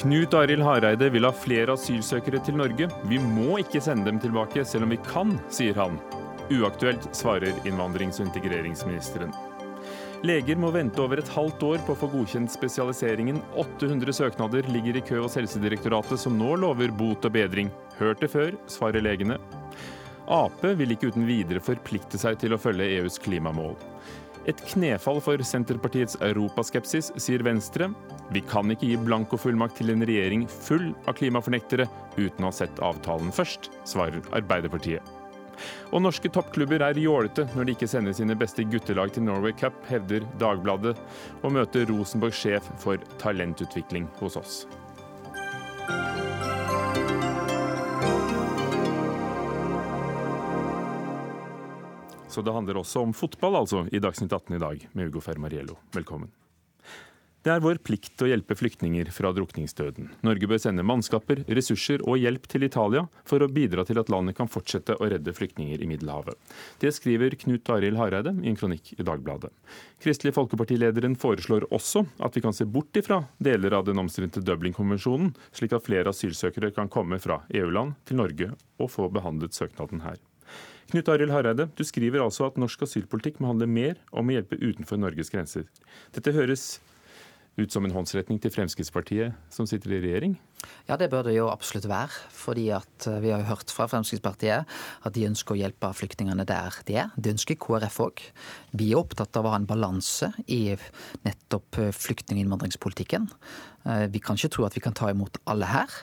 Knut Arild Hareide vil ha flere asylsøkere til Norge. Vi må ikke sende dem tilbake, selv om vi kan, sier han. Uaktuelt, svarer innvandrings- og integreringsministeren. Leger må vente over et halvt år på å få godkjent spesialiseringen. 800 søknader ligger i kø hos Helsedirektoratet, som nå lover bot og bedring. Hørt det før, svarer legene. Ap vil ikke uten videre forplikte seg til å følge EUs klimamål. Et knefall for Senterpartiets europaskepsis, sier Venstre. Vi kan ikke gi blankofullmakt til en regjering full av klimafornektere uten å ha sett avtalen først, svarer Arbeiderpartiet. Og norske toppklubber er jålete når de ikke sender sine beste guttelag til Norway Cup, hevder Dagbladet, og møter Rosenborg sjef for talentutvikling hos oss. Så det handler også om fotball, altså, i Dagsnytt 18 i dag, med Ugo Fermariello. Velkommen. Det er vår plikt å hjelpe flyktninger fra drukningsdøden. Norge bør sende mannskaper, ressurser og hjelp til Italia for å bidra til at landet kan fortsette å redde flyktninger i Middelhavet. Det skriver Knut Arild Hareide i en kronikk i Dagbladet. Kristelig Folkeparti-lederen foreslår også at vi kan se bort ifra deler av den omstridte Dublin-konvensjonen, slik at flere asylsøkere kan komme fra EU-land til Norge og få behandlet søknaden her. Knut Arild Hareide, du skriver altså at norsk asylpolitikk må handle mer om å hjelpe utenfor Norges grenser. Dette høres ut som en håndsretning til Fremskrittspartiet, som sitter i regjering? Ja, det bør det jo absolutt være. fordi at eh, vi har jo hørt fra Fremskrittspartiet at de ønsker å hjelpe flyktningene der de er. Det ønsker KrF òg. Vi er opptatt av å ha en balanse i nettopp flyktning- og innvandringspolitikken. Eh, vi kan ikke tro at vi kan ta imot alle her.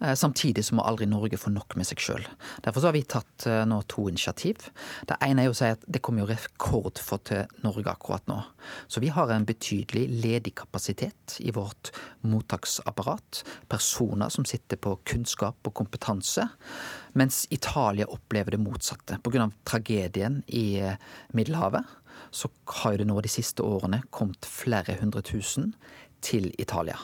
Eh, samtidig så må aldri Norge få nok med seg sjøl. Derfor har vi tatt eh, nå to initiativ. Det ene er å si at det kommer jo rekordfå til Norge akkurat nå. Så vi har en betydelig ledig kapasitet i vårt mottaksapparat. Personer som sitter på kunnskap og kompetanse. Mens Italia opplever det motsatte. Pga. tragedien i eh, Middelhavet så har det nå de siste årene kommet flere hundre tusen til Italia.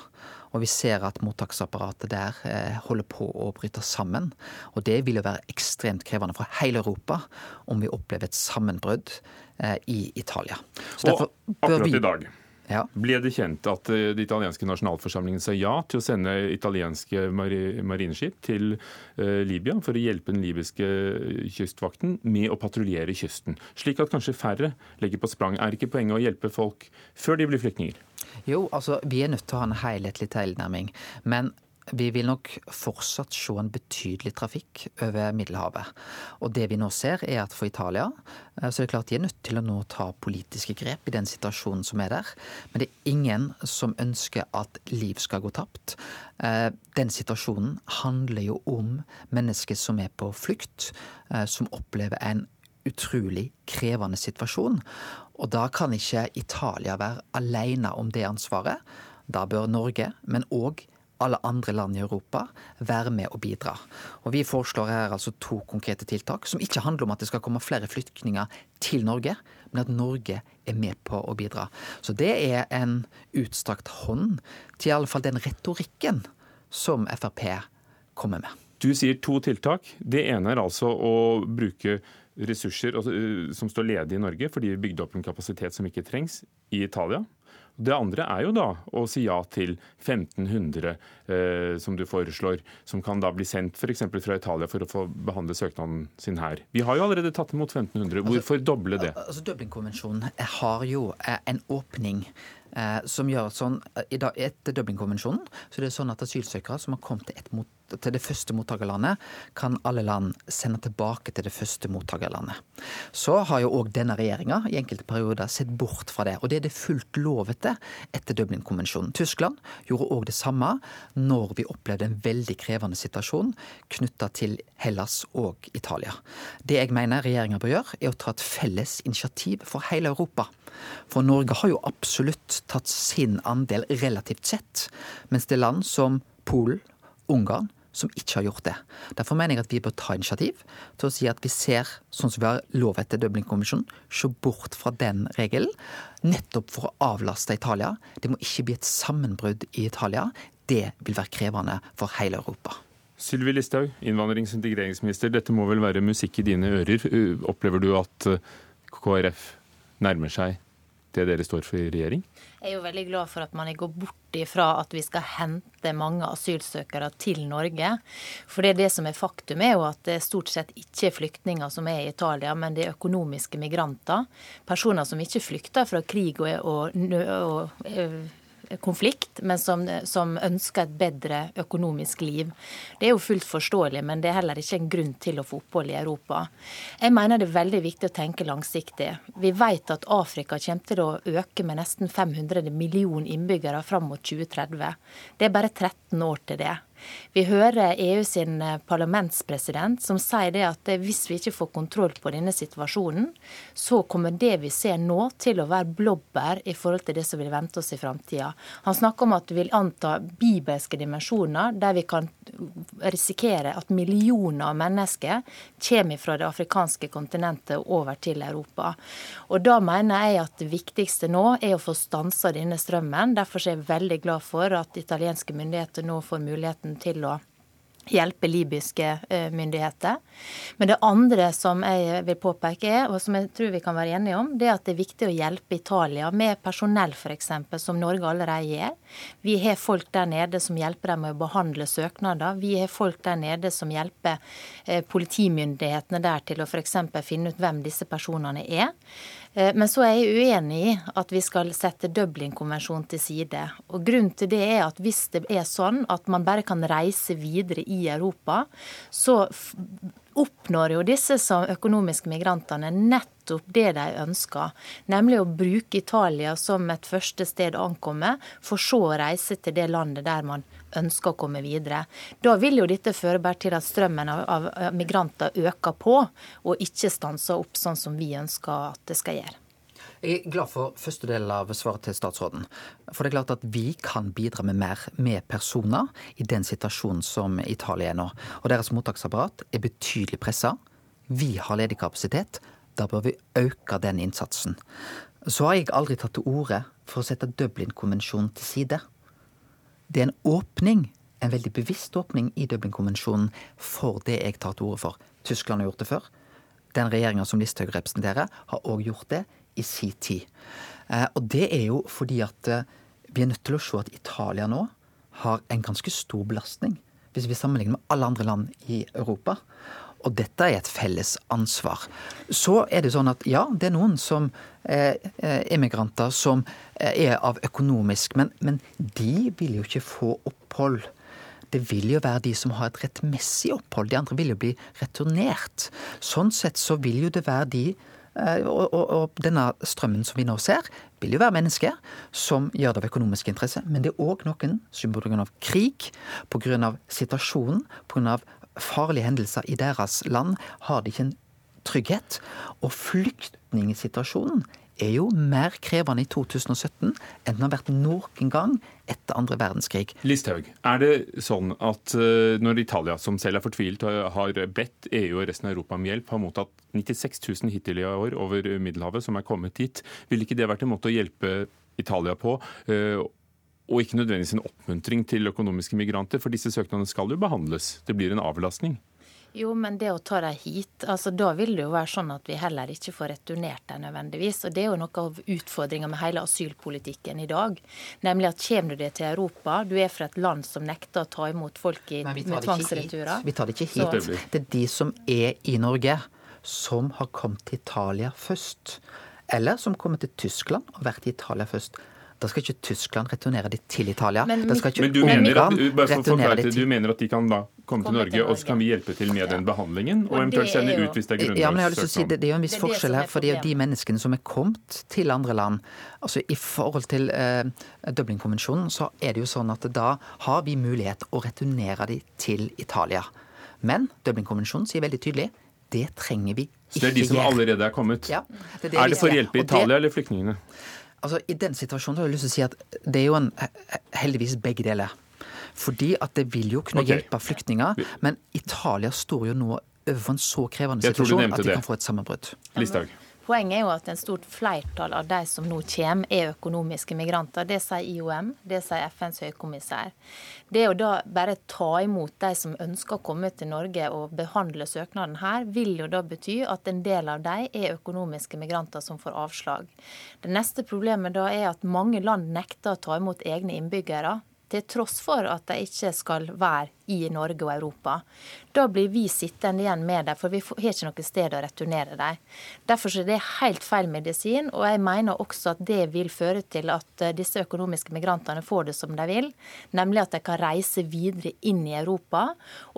Og vi ser at mottaksapparatet der eh, holder på å bryte sammen. Og det vil jo være ekstremt krevende for hele Europa om vi opplever et sammenbrudd eh, i Italia. Så og akkurat i dag ja. ble det kjent at eh, det italienske nasjonalforsamlingen sa ja til å sende italienske marineskip til Libya for å hjelpe den libyske kystvakten med å patruljere kysten. Slik at kanskje færre legger på sprang. Er ikke poenget å hjelpe folk før de blir flyktninger? Jo, altså vi er nødt til å ha en helhetlig tilnærming. Men vi vil nok fortsatt se en betydelig trafikk over Middelhavet. Og det vi nå ser, er at for Italia eh, så er det klart de er nødt til å nå ta politiske grep i den situasjonen som er der. Men det er ingen som ønsker at liv skal gå tapt. Eh, den situasjonen handler jo om mennesker som er på flukt, eh, som opplever en utrolig krevende situasjon. Og da kan ikke Italia være alene om det ansvaret. Da bør Norge, men òg alle andre land i Europa være med og bidra. Og Vi foreslår her altså to konkrete tiltak, som ikke handler om at det skal komme flere flyktninger til Norge, men at Norge er med på å bidra. Så det er en utstrakt hånd til i alle fall den retorikken som Frp kommer med. Du sier to tiltak. Det ene er altså å bruke ressurser altså, eh, som står ledige i Norge fordi vi bygde opp en kapasitet som ikke trengs i Italia. Det andre er jo da å si ja til 1500 eh, som du foreslår, som kan da bli sendt f.eks. fra Italia for å få behandle søknaden sin her. Vi har jo allerede tatt imot 1500. Altså, Hvorfor altså, doble det? Altså, Dublin-konvensjonen har jo eh, en åpning eh, som gjør sånn Etter Dublin-konvensjonen så er det sånn at asylsøkere som har kommet til et mot til det første mottakerlandet, kan alle land sende tilbake til det første mottakerlandet. Så har jo òg denne regjeringa i enkelte perioder sett bort fra det. Og det er det fullt lov etter etter Dublin-konvensjonen. Tyskland gjorde òg det samme når vi opplevde en veldig krevende situasjon knytta til Hellas og Italia. Det jeg mener regjeringa bør gjøre, er å ta et felles initiativ for hele Europa. For Norge har jo absolutt tatt sin andel relativt sett, mens det er land som Polen, Ungarn som ikke har gjort det. Derfor mener jeg at vi bør ta initiativ til å si at vi ser, sånn som vi har lov etter Dublin-konvensjonen, se bort fra den regelen. Nettopp for å avlaste Italia. Det må ikke bli et sammenbrudd i Italia. Det vil være krevende for hele Europa. Sylvi Listhaug, innvandrings- og integreringsminister. Dette må vel være musikk i dine ører. Opplever du at KrF nærmer seg det dere står for i regjering? Jeg er jo veldig glad for at man går bort ifra at vi skal hente mange asylsøkere til Norge. For det, er det som er faktum, er jo at det stort sett ikke er flyktninger som er i Italia, men det er økonomiske migranter. Personer som ikke flykter fra krig og, og, og, og konflikt, men som, som, ønsker et bedre økonomisk liv. Det er jo fullt forståelig, men det er heller ikke en grunn til å få opphold i Europa. Jeg mener det er veldig viktig å tenke langsiktig. Vi vet at Afrika kommer til å øke med nesten 500 millioner innbyggere fram mot 2030. Det er bare 13 år til det. Vi hører EU sin eh, parlamentspresident som sier det at eh, hvis vi ikke får kontroll på denne situasjonen, så kommer det vi ser nå til å være blåbær i forhold til det som vil vente oss i framtida. Han snakker om at det vil anta bibelske dimensjoner, der vi kan risikere at millioner av mennesker kommer fra det afrikanske kontinentet over til Europa. Og Da mener jeg at det viktigste nå er å få stansa denne strømmen. Derfor er jeg veldig glad for at italienske myndigheter nå får muligheten til å hjelpe libyske eh, myndigheter. Men det andre som jeg vil påpeke er, og som jeg tror vi kan være enige om, det er at det er viktig å hjelpe Italia med personell f.eks., som Norge allerede gjør. Vi har folk der nede som hjelper dem med å behandle søknader. Vi har folk der nede som hjelper eh, politimyndighetene der til å f.eks. finne ut hvem disse personene er. Eh, men så er jeg uenig i at vi skal sette Dublin-konvensjonen til side. Og Grunnen til det er at hvis det er sånn at man bare kan reise videre i Europa, så oppnår jo disse økonomiske migrantene nettopp det de ønsker. Nemlig å bruke Italia som et første sted å ankomme, for så å reise til det landet der man ønsker å komme videre. Da vil jo dette føre bare til at strømmen av migranter øker på, og ikke stanser opp sånn som vi ønsker at det skal gjøre. Jeg er glad for første del av svaret til statsråden. For det er klart at vi kan bidra med mer med personer i den situasjonen som Italia er nå. Og deres mottaksapparat er betydelig pressa. Vi har ledig kapasitet. Da bør vi øke den innsatsen. Så har jeg aldri tatt til orde for å sette Dublin-konvensjonen til side. Det er en åpning, en veldig bevisst åpning i Dublin-konvensjonen for det jeg tar til orde for. Tyskland har gjort det før. Den regjeringa som Listhaug representerer, har òg gjort det i si tid. Eh, og det er jo fordi at eh, vi er nødt til å se at Italia nå har en ganske stor belastning, hvis vi sammenligner med alle andre land i Europa. Og dette er et felles ansvar. Så er det sånn at ja, det er noen som eh, immigranter som er av økonomisk, men, men de vil jo ikke få opphold. Det vil jo være de som har et rettmessig opphold. De andre vil jo bli returnert. Sånn sett så vil jo det være de Eh, og, og, og, denne strømmen som vi nå ser, vil jo være mennesker som gjør det av økonomisk interesse. Men det er òg noen som pga. krig, pga. situasjonen, pga. farlige hendelser i deres land, har de ikke en trygghet. Og flyktningsituasjonen er jo mer krevende i 2017 enn den har vært noen gang etter andre verdenskrig. Listhaug, er det sånn at eh, når Italia, som selv er fortvilt, har bedt EU og resten av Europa om hjelp, har mottatt 96 000 hittil i år over Middelhavet som er kommet dit, ville ikke det vært en måte å hjelpe Italia på? Eh, og ikke nødvendigvis en oppmuntring til økonomiske migranter, for disse søknadene skal jo behandles. Det blir en avlastning. Jo, men det å ta dem hit, altså da vil det jo være sånn at vi heller ikke får returnert dem nødvendigvis. Og det er jo noe av utfordringa med hele asylpolitikken i dag. Nemlig at kommer du deg til Europa, du er fra et land som nekter å ta imot folk i, med tvangsreturer. Vi tar det ikke hit. Så. Det er de som er i Norge, som har kommet til Italia først. Eller som kommer til Tyskland og vært i Italia først. Da skal ikke Tyskland returnere de til Italia. Men, men du, mener at, til... du mener at de kan da komme til Norge, og så kan vi hjelpe til med den behandlingen? Og eventuelt sende ut hvis det er grunnlag? Ja, men jeg har lyst til å si det, det er jo en viss forskjell her. fordi de menneskene som er kommet til andre land altså I forhold til eh, Dublin-konvensjonen så er det jo sånn at da har vi mulighet å returnere de til Italia. Men Dublin-konvensjonen sier veldig tydelig det trenger vi ikke gjøre. Så det er de som allerede er kommet? Ja, det er, det er det for å hjelpe Italia det, eller flyktningene? Altså, I den situasjonen har jeg lyst til å si at det er jo en, heldigvis begge deler. Fordi at det vil jo kunne okay. hjelpe flyktninger. Men Italia står jo nå overfor en så krevende situasjon at de det. kan få et sammenbrudd. Listhaug. Poenget er jo at en stort flertall av de som nå kommer, er økonomiske migranter. Det sier IOM, det sier FNs høykommissær. Det å da bare ta imot de som ønsker å komme til Norge og behandle søknaden her, vil jo da bety at en del av de er økonomiske migranter som får avslag. Det neste problemet da er at mange land nekter å ta imot egne innbyggere til tross for at de ikke skal være i Norge og Europa. Da blir vi sittende igjen med dem, for vi har ikke noe sted å returnere dem. Derfor er det helt feil medisin, og jeg mener også at det vil føre til at eh, disse økonomiske migrantene får det som de vil, nemlig at de kan reise videre inn i Europa.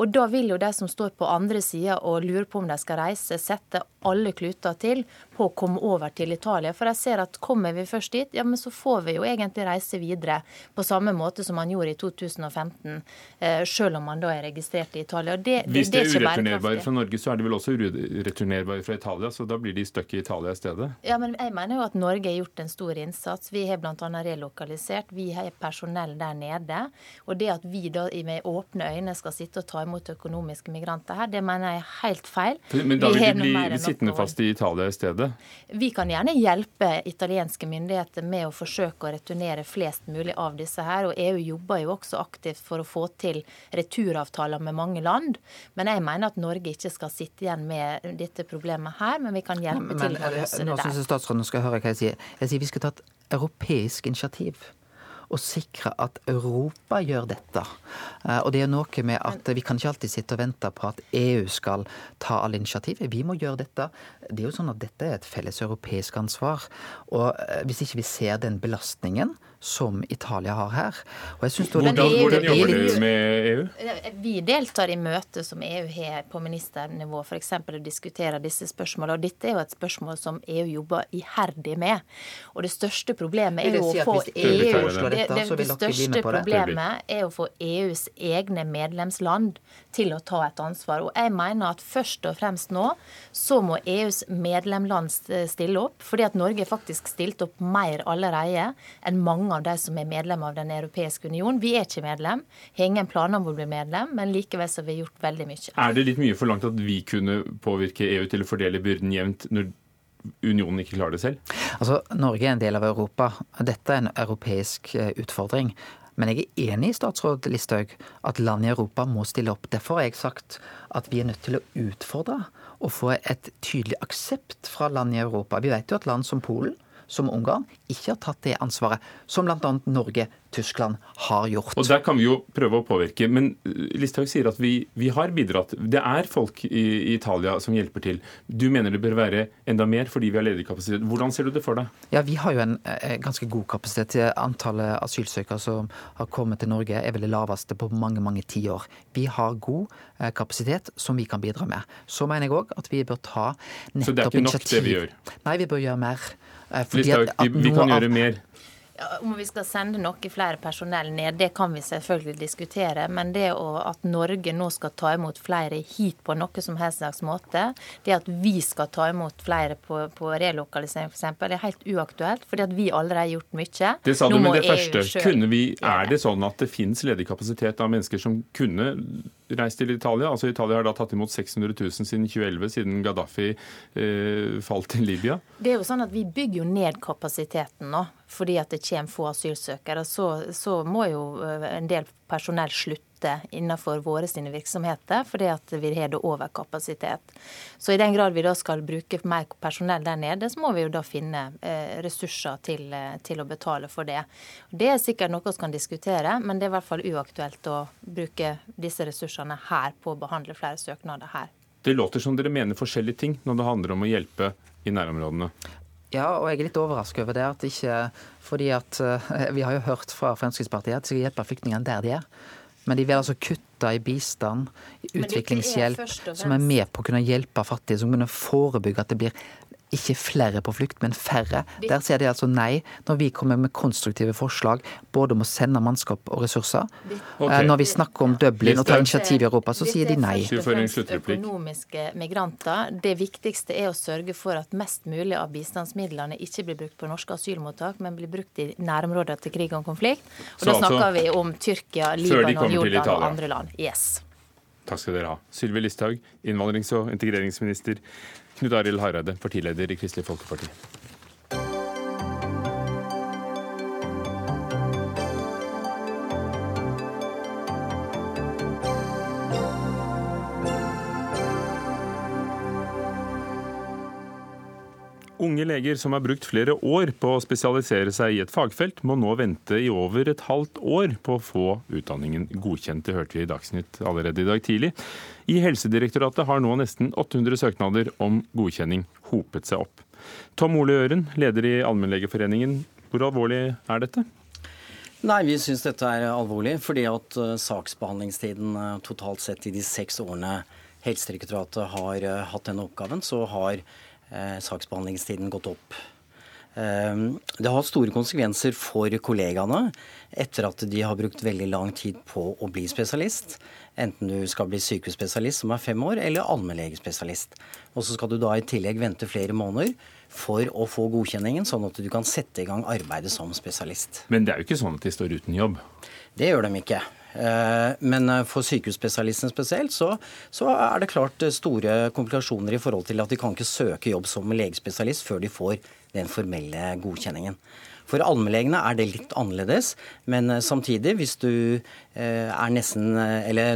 Og da vil jo de som står på andre sida og lurer på om de skal reise, sette alle kluter til på å komme over til Italia. For jeg ser at kommer vi først dit, ja, men så får vi jo egentlig reise videre på samme måte som man gjorde i 2015, eh, selv om man da er registrert i Italia. Det, Hvis det, det er ureturnerbare fra Norge, så er det vel også ureturnerbare fra Italia, så da blir de stuck i Italia i stedet? Ja, men jeg mener jo at Norge har gjort en stor innsats. Vi har bl.a. relokalisert. Vi har personell der nede. Og det at vi da med åpne øyne skal sitte og ta imot økonomiske migranter her, det mener jeg er helt feil. Men da vil de bli sittende fast i Italia i stedet? Vi kan gjerne hjelpe italienske myndigheter med å forsøke å returnere flest mulig av disse her. Og EU jobber jo også aktivt for å få til returavtaler med mange land. Men jeg mener at Norge ikke skal sitte igjen med dette problemet her, men vi kan hjelpe men, til å løse det der. Nå syns jeg statsråden skal høre hva jeg sier. Jeg sier vi skal ta et europeisk initiativ og sikre at Europa gjør dette. Eh, og det er noe med at Vi kan ikke alltid sitte og vente på at EU skal ta alle initiativ. Vi må gjøre dette. Det er jo sånn at Dette er et felles europeisk ansvar. Og eh, Hvis ikke vi ser den belastningen, som Italia har her. Og jeg synes hvordan, det, hvordan jobber du med EU? Vi deltar i møter som EU har på ministernivå, f.eks. å diskutere disse spørsmålene. Og dette er jo et spørsmål som EU jobber iherdig med. Og det største problemet er jo å få EU det, det, det største problemet er å få EUs egne medlemsland til å ta et ansvar. Og jeg mener at først og fremst nå så må EUs medlemland stille opp, fordi at Norge faktisk stilt opp mer allerede enn mange av de som er medlem av Den europeiske union. Vi er ikke medlem, har ingen planer om å bli medlem, men likevel så har vi gjort veldig mye. Er det litt mye for langt at vi kunne påvirke EU til å fordele byrden jevnt? når unionen ikke klarer det selv? Altså, Norge er en del av Europa. Dette er en europeisk eh, utfordring. Men jeg er enig i statsråd Listhaug at land i Europa må stille opp. Derfor har jeg sagt at vi er nødt til å utfordre og få et tydelig aksept fra land i Europa. Vi vet jo at land som Polen som Ungarn ikke har tatt det ansvaret, som bl.a. Norge, Tyskland har gjort. Og Der kan vi jo prøve å påvirke, men eh, Listhaug sier at vi, vi, har bidratt. Det er folk i, i, Italia som hjelper til. Du mener det bør være enda mer fordi vi har ledig kapasitet. Hvordan ser du det for deg? Ja, Vi har jo en eh, ganske god kapasitet. Antallet asylsøkere som har kommet til Norge er vel det laveste på mange mange tiår. Vi har god eh, kapasitet som vi kan bidra med. Så mener jeg òg at vi bør ta nettopp initiativ. Så det er ikke nok initiativ. det vi gjør? Nei, vi bør gjøre mer. Eh, Listhaug, vi kan gjøre mer. Om vi skal sende noe flere personell ned, det kan vi selvfølgelig diskutere. Men det at Norge nå skal ta imot flere hit på noe som helst slags måte, det at vi skal ta imot flere på, på relokalisering f.eks., det er helt uaktuelt. fordi at vi allerede har gjort mye. Det sa du med det første. Kunne vi, er det sånn at det finnes ledig kapasitet av mennesker som kunne reist til Italia? Altså Italia har da tatt imot 600 000 siden 2011, siden Gaddafi eh, falt i Libya? Det er jo sånn at Vi bygger jo ned kapasiteten nå fordi at det kommer få asylsøkere, så, så må jo eh, en del personell slutte innenfor våre sine virksomheter fordi at vi har overkapasitet. Så i den grad vi da skal bruke mer personell der nede, så må vi jo da finne eh, ressurser til, eh, til, å betale for det. Det er sikkert noe vi kan diskutere, men det er i hvert fall uaktuelt å bruke disse ressursene her på å behandle flere søknader her. Det låter som dere mener forskjellige ting når det handler om å hjelpe i nærområdene. Ja, og jeg er litt overrasket over det. at ikke, fordi at uh, Vi har jo hørt fra Fremskrittspartiet at de skal hjelpe flyktningene der de er. Men de vil altså kutte i bistand, i utviklingshjelp, som er med på å kunne hjelpe fattige, som kunne forebygge at det blir ikke flere på flukt, men færre. Der sier de altså nei når vi kommer med konstruktive forslag både om å sende mannskap og ressurser. Okay. Når vi snakker om Dublin og tar initiativ i Europa, så sier de nei. Økonomiske migranter. Det viktigste er å sørge for at mest mulig av bistandsmidlene ikke blir brukt på norske asylmottak, men blir brukt i nærområder til krig og konflikt. Og så da snakker altså, vi om Tyrkia, Libanon, Jordan og andre land. Yes. Takk skal dere ha. Sylvi Listhaug, innvandrings- og integreringsminister. Knut Arild Hareide, partileder i Kristelig Folkeparti. Unge leger som har brukt flere år på å spesialisere seg i et fagfelt, må nå vente i over et halvt år på å få utdanningen godkjent. Det hørte vi i Dagsnytt allerede i dag tidlig. I Helsedirektoratet har nå nesten 800 søknader om godkjenning hopet seg opp. Tom Ole Øren, leder i Allmennlegeforeningen, hvor alvorlig er dette? Nei, Vi syns dette er alvorlig, fordi at uh, saksbehandlingstiden uh, totalt sett i de seks årene Helsedirektoratet har uh, hatt denne oppgaven, så har eh, saksbehandlingstiden gått opp. Eh, det har hatt store konsekvenser for kollegaene etter at de har brukt veldig lang tid på å bli spesialist. Enten du skal bli sykehusspesialist, som er fem år, eller allmennlegespesialist. Og så skal du da i tillegg vente flere måneder for å få godkjenningen, sånn at du kan sette i gang arbeidet som spesialist. Men det er jo ikke sånn at de står uten jobb? Det gjør de ikke. Eh, men eh, for sykehusspesialistene spesielt, så, så, er det klart eh, store komplikasjoner i forhold til at de kan ikke søke jobb som legespesialist før de får den formelle godkjenningen. For allmennlegene er det litt annerledes, men samtidig, hvis du nesten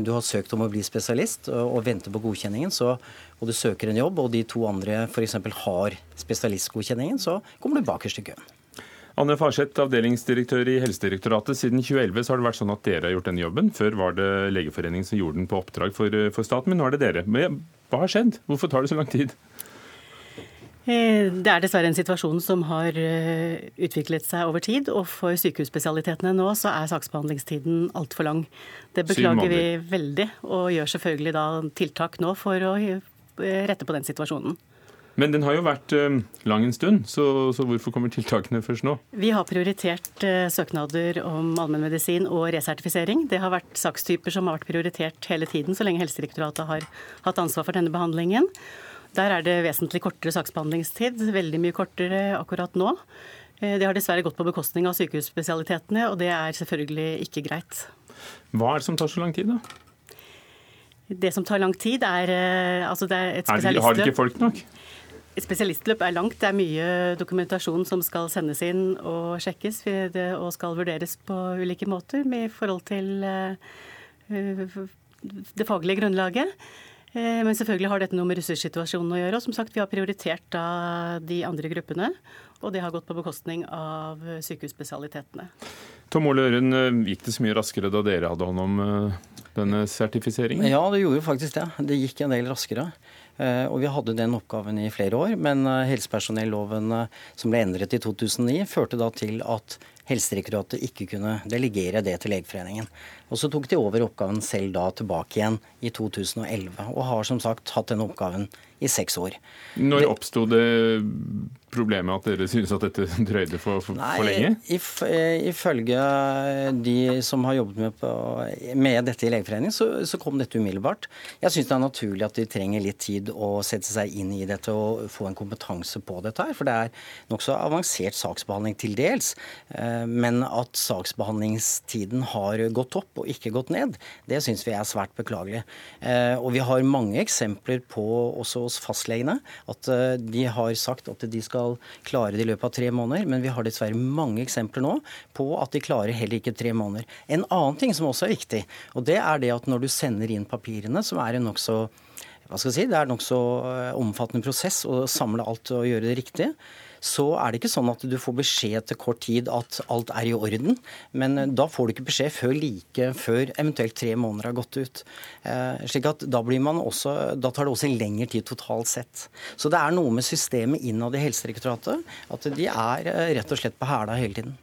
du har søkt om å bli spesialist og venter på godkjenningen, så, og du søker en jobb, og de to andre f.eks. har spesialistgodkjenningen, så kommer du bakerst i køen. Anne Farseth, avdelingsdirektør i Helsedirektoratet. Siden 2011 så har det vært sånn at dere har gjort denne jobben. Før var det Legeforeningen som gjorde den på oppdrag for, eh, for staten, men nå er det dere. Men hva har skjedd? Hvorfor tar det så lang tid? Eh, det er dessverre en situasjon som har eh, utviklet seg over tid. Og for sykehusspesialitetene nå så er saksbehandlingstiden altfor lang. Det beklager vi veldig, og gjør selvfølgelig da tiltak nå for å rette på den situasjonen. Men den har jo vært eh, lang en stund, så, så, hvorfor kommer tiltakene først nå? Vi har prioritert eh, søknader om allmennmedisin og resertifisering. Det har vært sakstyper som har vært prioritert hele tiden, så lenge Helsedirektoratet har hatt ansvar for denne behandlingen. Der er det vesentlig kortere saksbehandlingstid, veldig mye kortere akkurat nå. Eh, det har dessverre gått på bekostning av sykehusspesialitetene, og det er selvfølgelig ikke greit. Hva er det som tar så lang tid, da? Det som tar lang tid, er, altså det er et spesialistløp. Har de ikke folk nok? Spesialistløp er langt. Det er mye dokumentasjon som skal sendes inn og sjekkes og skal vurderes på ulike måter med i forhold til eh, det faglige grunnlaget. Eh, men selvfølgelig har dette noe med ressurssituasjonen å gjøre. Og som sagt, vi har prioritert da de andre gruppene. Og det har gått på bekostning av sykehusspesialitetene. Tom Ole Øren, eh, gikk det så mye raskere da dere hadde hånd om denne sertifiseringen? Ja, det gjorde faktisk det. Det gikk en del raskere. Eh, og vi hadde den oppgaven i flere år, men eh, helsepersonelloven eh, som ble endret i 2009, førte da til at Helsedirektoratet ikke kunne delegere det til Legeforeningen. Og så tok de over oppgaven selv da tilbake igjen i 2011, og har som sagt hatt den oppgaven i seks år. Når oppsto det problemet at dere synes at dette drøyde for, for, Nei, for lenge? Eh, ifølge de som har jobbet med, på, med dette i Legeforeningen, så, så, kom dette umiddelbart. Jeg syns det er naturlig at de trenger litt tid å sette seg inn i dette og få en kompetanse på dette her. For det er nokså avansert saksbehandling til dels. Eh, men at saksbehandlingstiden har gått opp og ikke gått ned, det syns vi er svært beklagelig. Eh, og vi har mange eksempler på også hos fastlegene at de har sagt at de skal skal klare det i løpet av tre måneder. Men vi har dessverre mange eksempler nå på at de klarer heller ikke tre måneder. En annen ting som også er viktig, og det er det at når du sender inn papirene, som er en nokså hva skal jeg si, Det er nokså eh, omfattende prosess å samle alt og gjøre det riktig så er det ikke sånn at du får beskjed til kort tid at alt er i orden. Men eh, da får du ikke beskjed før like før eventuelt tre måneder har gått ut. Eh, slik at da, blir man også, da tar det også lengre tid totalt sett. Så det er noe med systemet innad i Helsedirektoratet at de er eh, rett og slett på hæla hele tiden.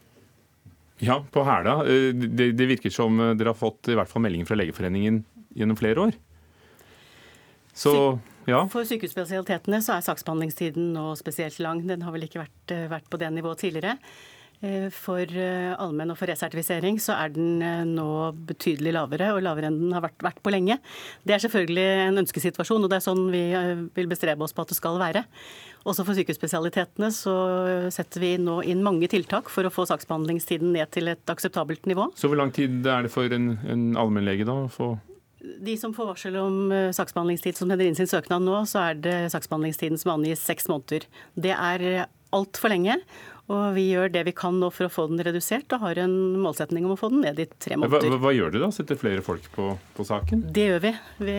Ja, på hæla. Det, det virker som dere har fått i hvert fall meldinger fra Legeforeningen gjennom flere år. Så ja. For sykehusspesialitetene så er saksbehandlingstiden nå spesielt lang. Den har vel ikke vært, eh, vært på det nivået tidligere. Eh, for eh, allmenn og for resertifisering så er den nå betydelig lavere, og lavere enn den har vært, vært, på lenge. Det er selvfølgelig en ønskesituasjon, og det er sånn vi vil bestrebe oss på at det skal være. Også for sykehusspesialitetene så setter vi nå inn mange tiltak for å få saksbehandlingstiden ned til et akseptabelt nivå. Så hvor lang tid er det for en, en allmennlege da å få de som får varsel om uh, saksbehandlingstid som sender inn sin søknad nå, så er det saksbehandlingstiden som angis seks måneder. Det er uh, altfor lenge. Og vi gjør det vi kan nå for å få den redusert, og har en målsetning om å få den ned i tre måneder. Hva, hva gjør dere da? Setter flere folk på, på saken? Det gjør vi. Vi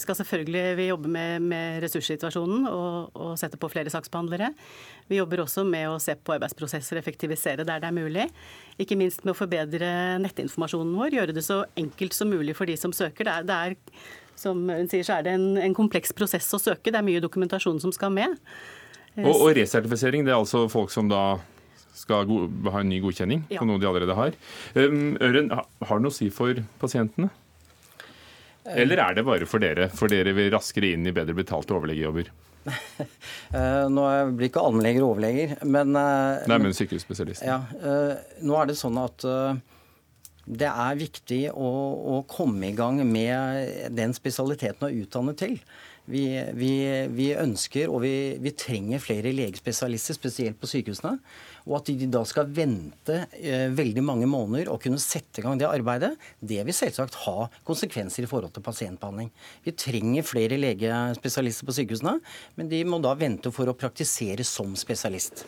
skal selvfølgelig vi jobber med, med ressurssituasjonen og, og sette på flere saksbehandlere. Vi jobber også med å se på arbeidsprosesser, effektivisere der det er mulig. Ikke minst med å forbedre nettinformasjonen vår, gjøre det så enkelt som mulig for de som søker. Det er, det er som hun sier, så er det en, en kompleks prosess å søke. Det er mye dokumentasjon som skal med. Og, og resertifisering, det er altså folk som da skal ha en ny godkjenning ja. på noe de allerede har. Um, Øren, har det noe å si for pasientene? Eller er det bare for dere, for dere vil raskere inn i bedre betalte overlegejobber? Eh, nå blir ikke allmennleger overleger, men eh, Nei, men sykehusspesialist. Ja, eh, nå er det sånn at det er viktig å, å komme i gang med den spesialiteten å utdanne til. Vi, vi, vi, ønsker og vi, vi, trenger flere legespesialister, spesielt på sykehusene. Og at de da skal vente eh, veldig mange måneder og kunne sette i gang det arbeidet, det vil selvsagt ha konsekvenser i forhold til pasientbehandling. Vi trenger flere legespesialister på sykehusene, men de må da vente for å praktisere som spesialist.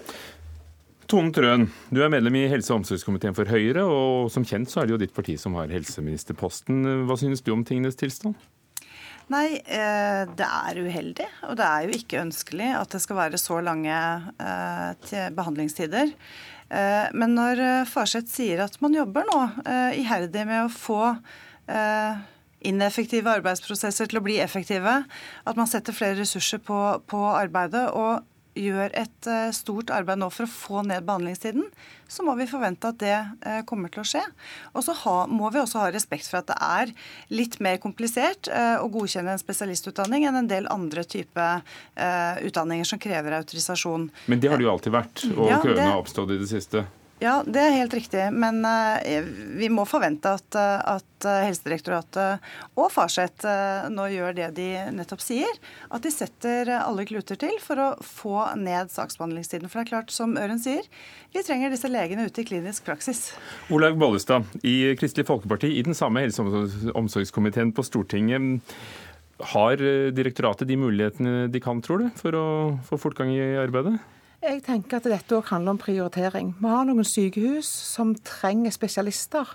Tone Trøen, du er medlem i helse- og omsorgskomiteen for Høyre, og som kjent så er det jo ditt parti som har helseministerposten. Hva synes du om tingenes tilstand? Nei, eh, det er uheldig. Og det er jo ikke ønskelig at det skal være så lange eh, behandlingstider. Eh, men når Farseth sier at man jobber nå iherdig med å få ineffektive arbeidsprosesser til å bli effektive, at man setter flere ressurser på, på arbeidet og gjør et eh, stort arbeid nå for å få ned behandlingstiden, så må vi forvente at det eh, kommer til å skje. Og så må vi også ha respekt for at det er litt mer komplisert eh, å godkjenne en spesialistutdanning enn en del andre type utdanninger som krever autorisasjon. Men det har det jo alltid vært, og ja, køene har oppstått i det siste? Ja, det er helt riktig. Men uh, vi må forvente at, uh, at uh, Helsedirektoratet og Farseth nå gjør det de nettopp sier. At de setter alle kluter til for å få ned saksbehandlingstiden. For det er klart, som Øren sier, vi trenger disse legene ute i klinisk praksis. Olaug Bollestad, i Kristelig Folkeparti, i den samme helse- og omsorgskomiteen på Stortinget. Har direktoratet de mulighetene de kan, tror du, for å få fortgang i arbeidet? Jeg tenker at dette òg handler om prioritering. Vi har noen sykehus som trenger spesialister.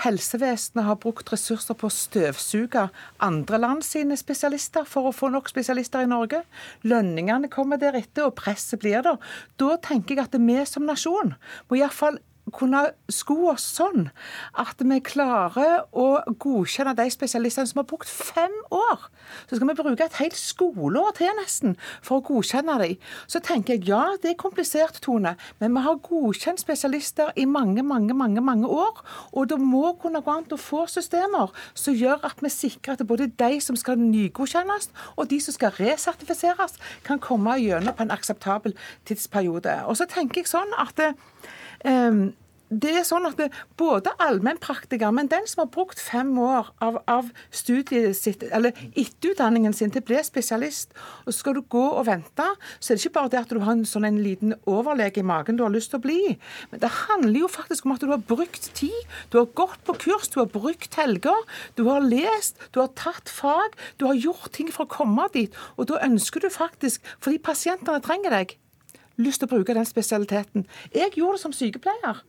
Helsevesenet har brukt ressurser på å støvsuge andre land sine spesialister for å få nok spesialister i Norge. Lønningene kommer deretter, og presset blir der. Da tenker jeg at vi som nasjon må iallfall kunne sko oss sånn at vi klarer å godkjenne de spesialistene som har brukt fem år. Så skal vi bruke et helt skoleår til nesten for å godkjenne dem. Så tenker jeg ja, det er komplisert, Tone, men vi har godkjent spesialister i mange, mange, mange, mange år. Og det må kunne gå an å få systemer som gjør at vi sikrer at både de som skal nygodkjennes, og de som skal resertifiseres, kan komme gjennom på en akseptabel tidsperiode. Og så tenker jeg sånn at um, det er sånn at det, Både allmennpraktiker, men den som har brukt fem år av, av studiet sitt, eller etterutdanningen sin til å bli spesialist, og så skal du gå og vente, så er det ikke bare det at du har en sånn en liten overlege i magen du har lyst til å bli. Men det handler jo faktisk om at du har brukt tid. Du har gått på kurs, du har brukt helger, du har lest, du har tatt fag, du har gjort ting for å komme dit. Og da ønsker du faktisk, fordi pasientene trenger deg, lyst til å bruke den spesialiteten. Jeg gjorde det som sykepleier.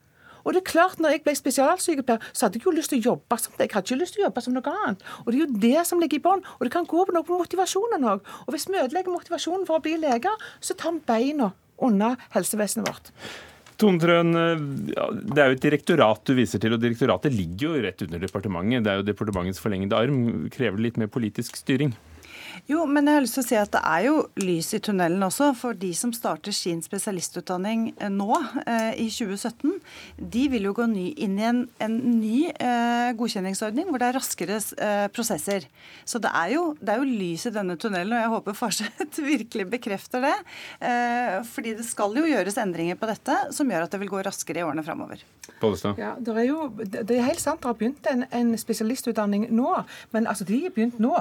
Og det er klart, når jeg ble spesialsykepleier, så hadde jeg jo lyst til å jobbe som det. Jeg hadde ikke lyst til å jobbe som noe annet. Og det er jo det som ligger i bånn. Og det kan gå på noe på motivasjonen òg. Og hvis vi ødelegger motivasjonen for å bli leger, så tar vi beina unna helsevesenet vårt. Tone Trøen, det er jo et direktorat du viser til, og direktoratet ligger jo rett under departementet. Det er jo departementets forlengede arm. Krever det litt mer politisk styring? Jo, men jeg har lyst til å si at det er jo lys i tunnelen også. For de som starter sin spesialistutdanning eh, nå, eh, i 2017, de vil jo gå ny, inn i en, en ny eh, godkjenningsordning hvor det er raskere eh, prosesser. Så det er, jo, det er, jo, lys i denne tunnelen, og jeg håper Farseth virkelig bekrefter det. Eh, fordi det skal jo gjøres endringer på dette som gjør at det vil gå raskere i årene framover. Ja, det er jo det er helt sant, det har begynt en, en spesialistutdanning nå, men altså de har begynt nå.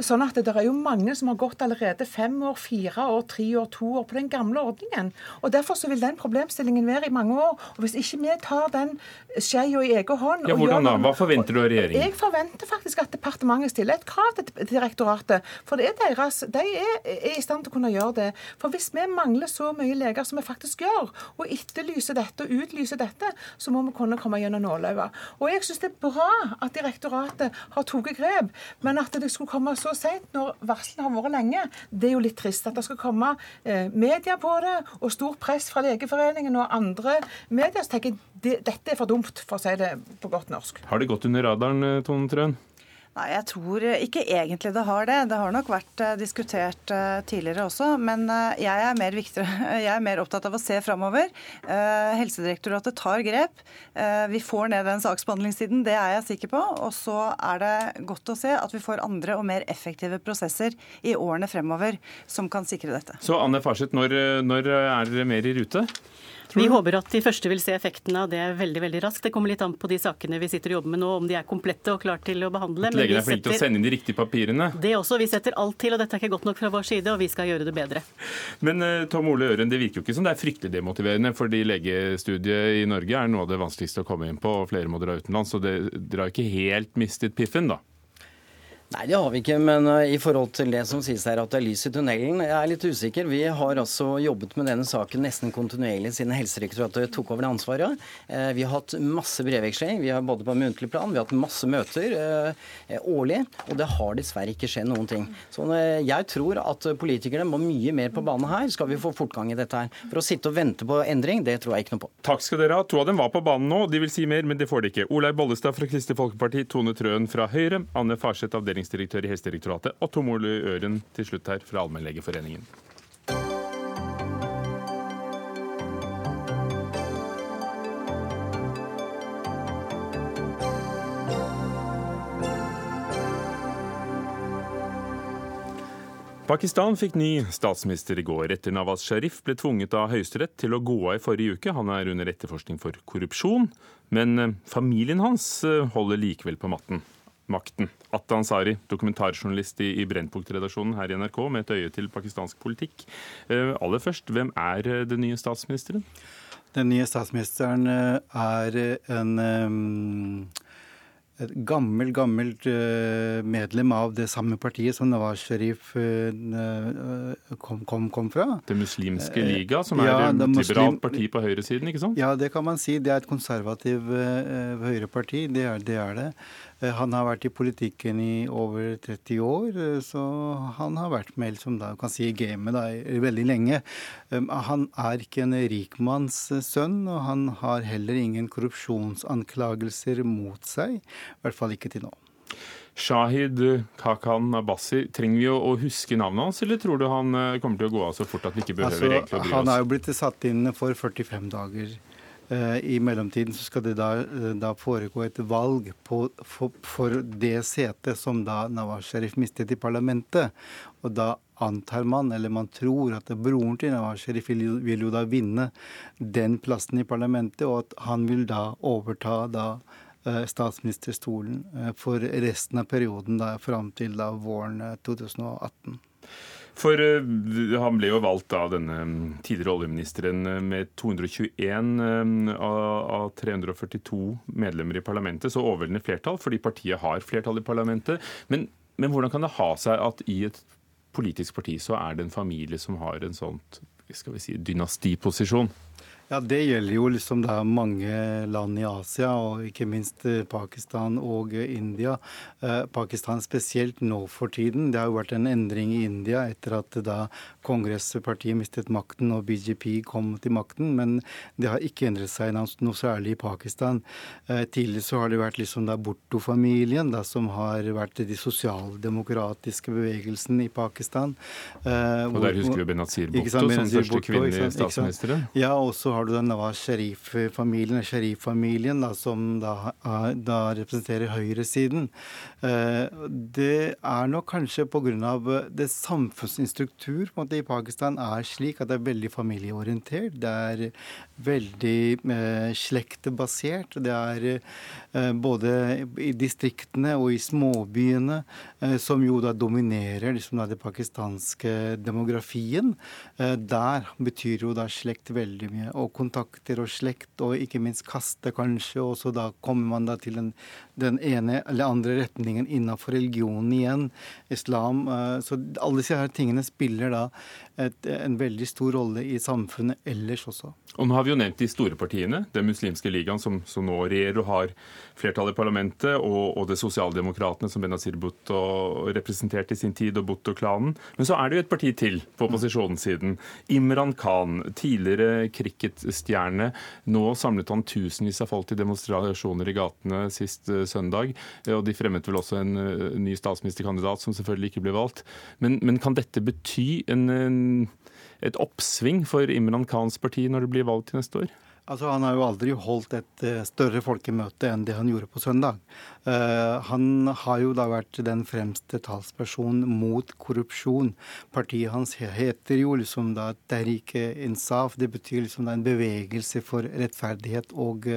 Sånn at det er jo jo mange som har gått allerede fem år, fire år, tre år, to år på den gamle ordningen. Og Derfor så vil den problemstillingen være i mange år. Og Hvis ikke vi tar den skeia i egen hånd ja, Hvordan da? Hva forventer du av regjeringen? Jeg forventer faktisk at departementet stiller et krav til direktoratet. For det er deres, de er, er i stand til å kunne gjøre det. For hvis vi mangler så mye leger som vi faktisk gjør, og etterlyser dette og utlyser dette, så må vi kunne komme gjennom nåløyet. Og jeg syns det er bra at direktoratet har tatt grep, men at det skulle komme så seint når varselet har vært lenge, det er jo litt trist. At det skal komme eh, media på det, og stort press fra Legeforeningen og andre medier. Så tenker jeg det, dette er for dumt, for å si det på godt norsk. Har det gått under radaren, eh, Tone Trøen? Nei, Jeg tror ikke egentlig det har det. Det har nok vært uh, diskutert uh, tidligere også. Men uh, jeg, er mer jeg er mer opptatt av å se framover. Helsedirektoratet tar grep. Vi får ned den saksbehandlingstiden, det er jeg sikker på. Og så er det godt å se at vi får andre og mer effektive prosesser i årene fremover som kan sikre dette. Så Anne Farseth, når, når er dere mer i rute? Vi håper at de første vil se effekten av det veldig veldig raskt. Det kommer litt an på de sakene vi sitter og jobber med nå, om de er komplette og klare til å behandle. Legene er flinke til å sende inn de riktige papirene? Det også. Vi setter alt til, og dette er ikke godt nok fra vår side, og vi skal gjøre det bedre. Men eh, Tom Ole Øren, det virker jo ikke som det er fryktelig demotiverende, fordi legestudiet i Norge er noe av det vanskeligste å komme inn på, og flere må dra utenlands. Så dere har ikke helt mistet piffen, da? Nei, det har vi ikke. Men uh, i forhold til det som sies her at det er lys i tunnelen, jeg er litt usikker. Vi har altså jobbet med denne saken nesten kontinuerlig siden Helsedirektoratet tok over det ansvaret. Uh, vi har hatt masse brevveksling. Vi har både på muntlig plan, vi har hatt masse møter uh, årlig. Og det har dessverre ikke skjedd noen ting. Så jeg tror at politikerne må mye mer på banen her, skal vi få fortgang i dette her. For å sitte og vente på endring, det tror jeg ikke noe på. Takk skal dere ha. To av dem var på banen nå. De vil si mer, men det får de ikke. Olaug Bollestad fra Kristelig Folkeparti, Tone Trøen fra Høyre, Anne Farseth, avdeling avdelingsdirektør i Helsedirektoratet, og Tom Ole Øren til slutt her fra Allmennlegeforeningen. Pakistan fikk ny statsminister i går, etter Nawaz Sharif ble tvunget av Høyesterett til å gå av i forrige uke. Han er under etterforskning for korrupsjon, men eh, familien hans eh, holder likevel på matten makten. Atta Ansari, dokumentarjournalist i, i Brennpunkt-redaksjonen her i NRK med et øye til pakistansk politikk. Uh, aller først, hvem er uh, den nye statsministeren? Den nye statsministeren uh, er en et gammelt, gammelt medlem av det samme partiet som Nawaz Sharif kom, kom, kom, fra. Det muslimske liga, som er ja, et liberalt parti på høyresiden, ikke sant? Ja, det kan man si. Det er et konservativt høyreparti. Det er, det er det. Eh, han har vært i politikken i over 30 år, eh, så han har vært med som da, kan si, gamet da, veldig lenge. Um, han er ikke en rikmanns sønn, og han har heller ingen korrupsjonsanklagelser mot seg. I hvert fall ikke til nå. Shahid Kakan Abbasi, trenger vi å huske navnet hans, eller tror du han eh, kommer til å gå av så fort at vi ikke behøver altså, egentlig å bry oss? Han er jo blitt satt inn for 45 dager Eh, I mellomtiden så skal det da, eh, da foregå et valg på, for, for, det setet som da Nawaz Sharif mistet i parlamentet. Og da antar man, eller man tror, at broren til Nawaz Sharif vil, vil, jo da vinne den plassen i parlamentet, og at han vil da overta da eh, statsministerstolen for resten av perioden da, fram til da våren 2018. For uh, han ble jo valgt av denne mm, tidligere oljeministeren eh, med 221 uh, av 342 medlemmer i parlamentet, så overveldende flertall, fordi partiet har flertall i parlamentet. Men, men, hvordan kan det ha seg at i et politisk parti så er det en familie som har en sånn skal vi si, dynastiposisjon? Ja, Det gjelder jo liksom da mange land i Asia, og ikke minst eh, Pakistan og eh, India. Eh, Pakistan spesielt nå for tiden. Det har jo vært en endring i India etter at da kongresspartiet mistet makten og BJP kom til makten, men det har ikke endret seg noe særlig i Pakistan. Tidligere så har det vært liksom da Borto-familien da som har vært de sosialdemokratiske bevegelsen i Pakistan. Og der husker vi Benazir Bhutto som første kvinnelige statsminister. Ja, og så har du den Sharif-familien, Sharif-familien, som da, da, representerer høyresiden. Eh, det er nok kanskje pga. det samfunnsinstruktur måte, i Pakistan er slik at det er veldig familieorientert. Det er veldig eh, slektebasert. Det er eh, både i distriktene og i småbyene, eh, som jo da dominerer liksom, det pakistanske demografien. Eh, der betyr jo da slekt veldig mye. Og kontakter og slekt, og ikke minst kaste, kanskje. Og så da kommer man da til den, den ene eller andre retningen innenfor religionen igjen. Islam. Eh, så alle disse her tingene spiller da et, en veldig stor rolle i samfunnet ellers også. Og nå har vi jo nevnt de store partiene. Den muslimske ligaen, som, som nå regjerer og har flertall i parlamentet, og, og det sosialdemokratene, som Benazir Bhutto representerte i sin tid, og Bhutto-klanen. Men så er det jo et parti til på opposisjonssiden. Imran Khan, tidligere cricketstjerne. Nå samlet han tusenvis av folk til demonstrasjoner i gatene sist uh, søndag. Og de fremmet vel også en uh, ny statsministerkandidat, som selvfølgelig ikke ble valgt. Men, men kan dette bety en, en et oppsving for Imran Khans parti når det blir valg til neste år? Altså, Han har jo aldri holdt et større folkemøte enn det han gjorde på søndag. Uh, han har jo da vært den fremste talspersonen mot korrupsjon. Partiet hans heter jo liksom da Derike Insaf. Det betyr liksom da en bevegelse for rettferdighet og,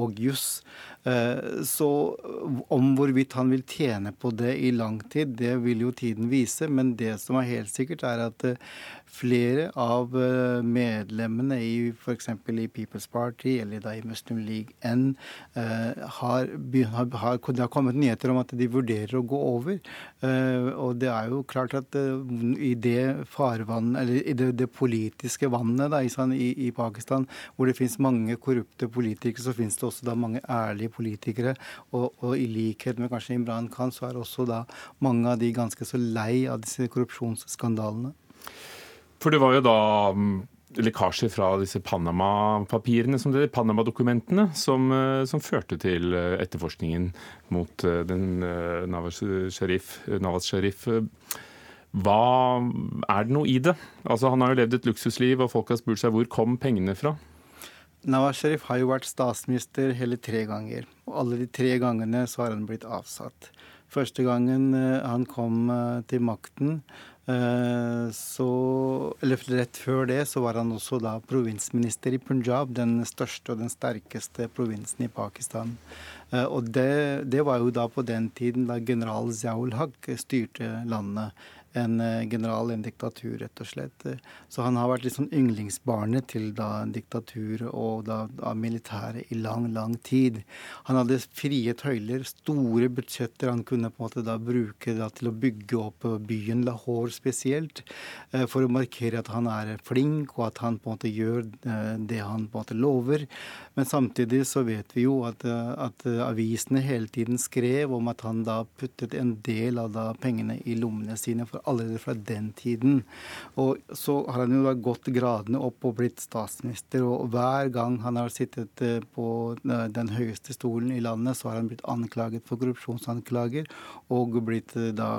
og juss. Uh, så om hvorvidt han vil tjene på det i lang tid, det vil jo tiden vise. Men det som er helt sikkert, er at flere av medlemmene i f.eks. i People's Party eller da i Muslim League N har, har, Det har kommet nyheter om at de vurderer å gå over. Uh, og det er jo klart at uh, i det farvannet, eller i det, det politiske vannet da, i, i, Pakistan, hvor det finnes mange korrupte politikere, så finnes det også da mange ærlige politikere. Og, og i likhet med kanskje Imran Khan, så er også da mange av de ganske så lei av disse korrupsjonsskandalene. For det var jo da lekkasjer fra disse Panama-papirene, som det Panama-dokumentene, som, eh, som, førte til eh, etterforskningen mot eh, den Nawaz Sharif. Hva Er det noe i det? Altså, Han har jo levd et luksusliv, og folk har spurt seg hvor kom pengene fra? Nawaz Sharif har jo vært statsminister hele tre ganger. Og alle de tre gangene så har han blitt avsatt. Første gangen han kom til makten, Eh, så, eller rett før det så var han også da provinsminister i Punjab, den største og den sterkeste provinsen i Pakistan. Eh, og det, det var jo da på den tiden da general Ziaul Haq styrte landet en general general, en diktatur, rett og slett. Så han har vært litt sånn yndlingsbarnet til da diktatur og da, da militæret i lang, lang tid. Han hadde frie tøyler, store budsjetter han kunne på en måte da bruke da til å bygge opp byen Lahore spesielt, eh, for å markere at han er flink, og at han på en måte gjør eh, det han på en måte lover. Men samtidig så vet vi jo at, at avisene hele tiden skrev om at han da puttet en del av da pengene i lommene sine for allerede fra den tiden. Og så har han jo da gått gradene opp og blitt statsminister. Og hver gang han har sittet eh, på eh, den høyeste stolen i landet, så har han blitt anklaget for korrupsjonsanklager og blitt eh, da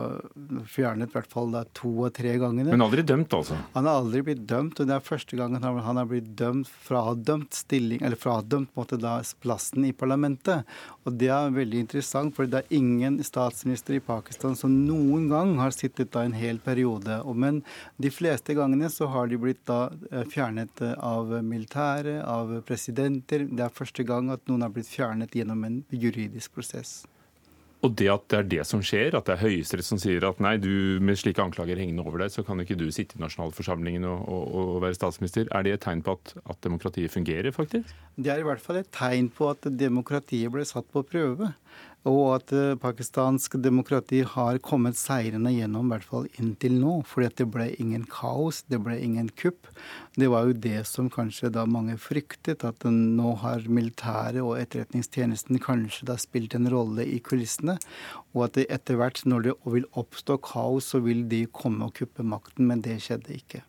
fjernet i hvert fall da to og tre ganger. Men aldri dømt, altså? Han har aldri blitt dømt, og det er første gangen han har blitt dømt, fradømt stilling, eller fradømt måte da plassen i parlamentet. Og det er veldig interessant, for det er ingen statsminister i Pakistan som noen gang har sittet da en en hel periode. Men de fleste gangene så har de blitt da eh, fjernet eh, av militære, av presidenter. Det er første gang at noen har blitt fjernet gjennom en juridisk prosess. Og det at det er det som skjer, at det er Høyesterett som sier at nei, du med slike anklager hengende over deg, så kan ikke du sitte i nasjonalforsamlingen og, og, og være statsminister. Er det et tegn på at, at, demokratiet fungerer, faktisk? Det er i hvert fall et tegn på at demokratiet ble satt på prøve og at uh, pakistansk demokrati har kommet seirende gjennom, i hvert fall inntil nå. At det ble ingen kaos, det ble ingen kupp. Det var jo det som kanskje da mange fryktet, at nå har militæret og etterretningstjenesten kanskje da spilt en rolle i kulissene. Og at etter hvert, når det vil oppstå kaos, så vil de komme og kuppe makten. Men det skjedde ikke.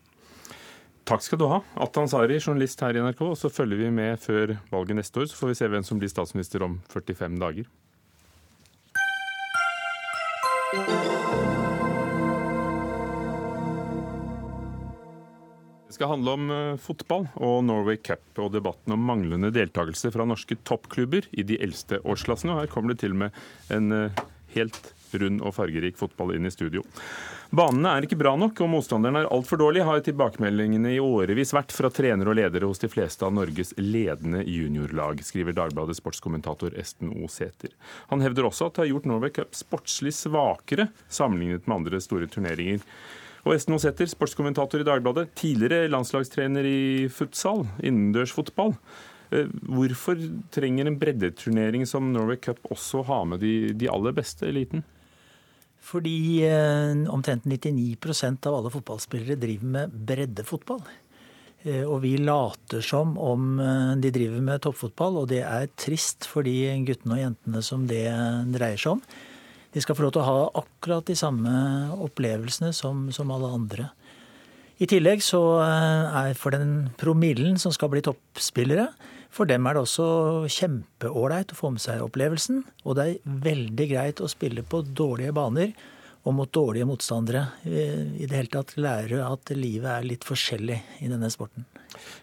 Takk skal du ha. Atan Sari, journalist her i NRK. Og så følger vi med før valget neste år, så får vi se hvem som blir statsminister om 45 dager. Det skal handle om uh, fotball og Norway Cup og debatten om manglende deltakelse fra norske toppklubber i de eldste årsklassene. Og her kommer det til med en uh, helt rund og fargerik fotball inn i studio. Banene er ikke bra nok, og motstanderne er altfor dårlige, har tilbakemeldingene i årevis vært fra trenere og ledere hos de fleste av Norges ledende juniorlag, skriver Dagbladets sportskommentator Esten O. Sæther. Han hevder også at det har gjort Norway Cup sportslig svakere sammenlignet med andre store turneringer. Og Esten Osæter, sportskommentator i Dagbladet, tidligere landslagstrener i futsal, innendørsfotball. fotball. hvorfor trenger en breddeturnering som Norway Cup også ha med de, de aller beste eliten? Fordi eh, omtrent 99 av alle fotballspillere driver med breddefotball. Eh, og vi later som om eh, de driver med toppfotball, og det er trist for de guttene og jentene som det dreier seg om. De skal få lov til å ha akkurat de samme opplevelsene som, som alle andre. I tillegg så er for den promillen som skal bli toppspillere, for dem er det også kjempeålreit å få med seg opplevelsen. Og det er veldig greit å spille på dårlige baner og mot dårlige motstandere. I det hele tatt lære at livet er litt forskjellig i denne sporten.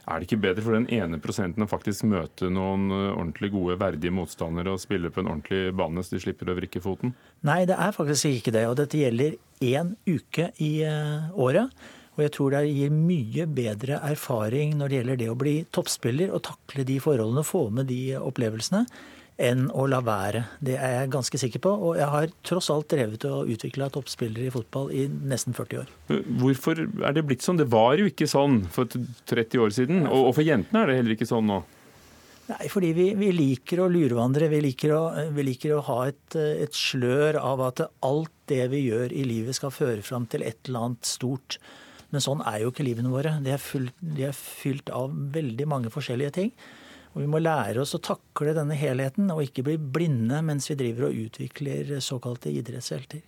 Er det ikke bedre for den ene prosenten å faktisk møte noen eh, ordentlig gode, verdige motstandere og spille på en ordentlig bane, så de slipper å vrikke foten? Nei, det er faktisk ikke det. Og dette gjelder én uke i eh, året. Og jeg tror det gir mye bedre erfaring når det gjelder det å bli toppspiller og takle de forholdene, få med de opplevelsene, enn å la være. Det er jeg ganske sikker på. Og jeg har tross alt drevet og utvikla toppspillere i fotball i nesten 40 år. Hvorfor er det blitt sånn? Det var jo ikke sånn for 30 år siden. Og for jentene er det heller ikke sånn nå. Nei, fordi vi, vi liker å lurvandre. Vi liker å, vi liker å ha et, et, slør av at alt det vi gjør i livet skal føre fram til et eller annet stort. Men sånn er jo ikke livene våre. De er, fylt, de er fylt av veldig mange forskjellige ting. Og Vi må lære oss å takle denne helheten og ikke bli blinde mens vi driver og utvikler såkalte idrettshelter.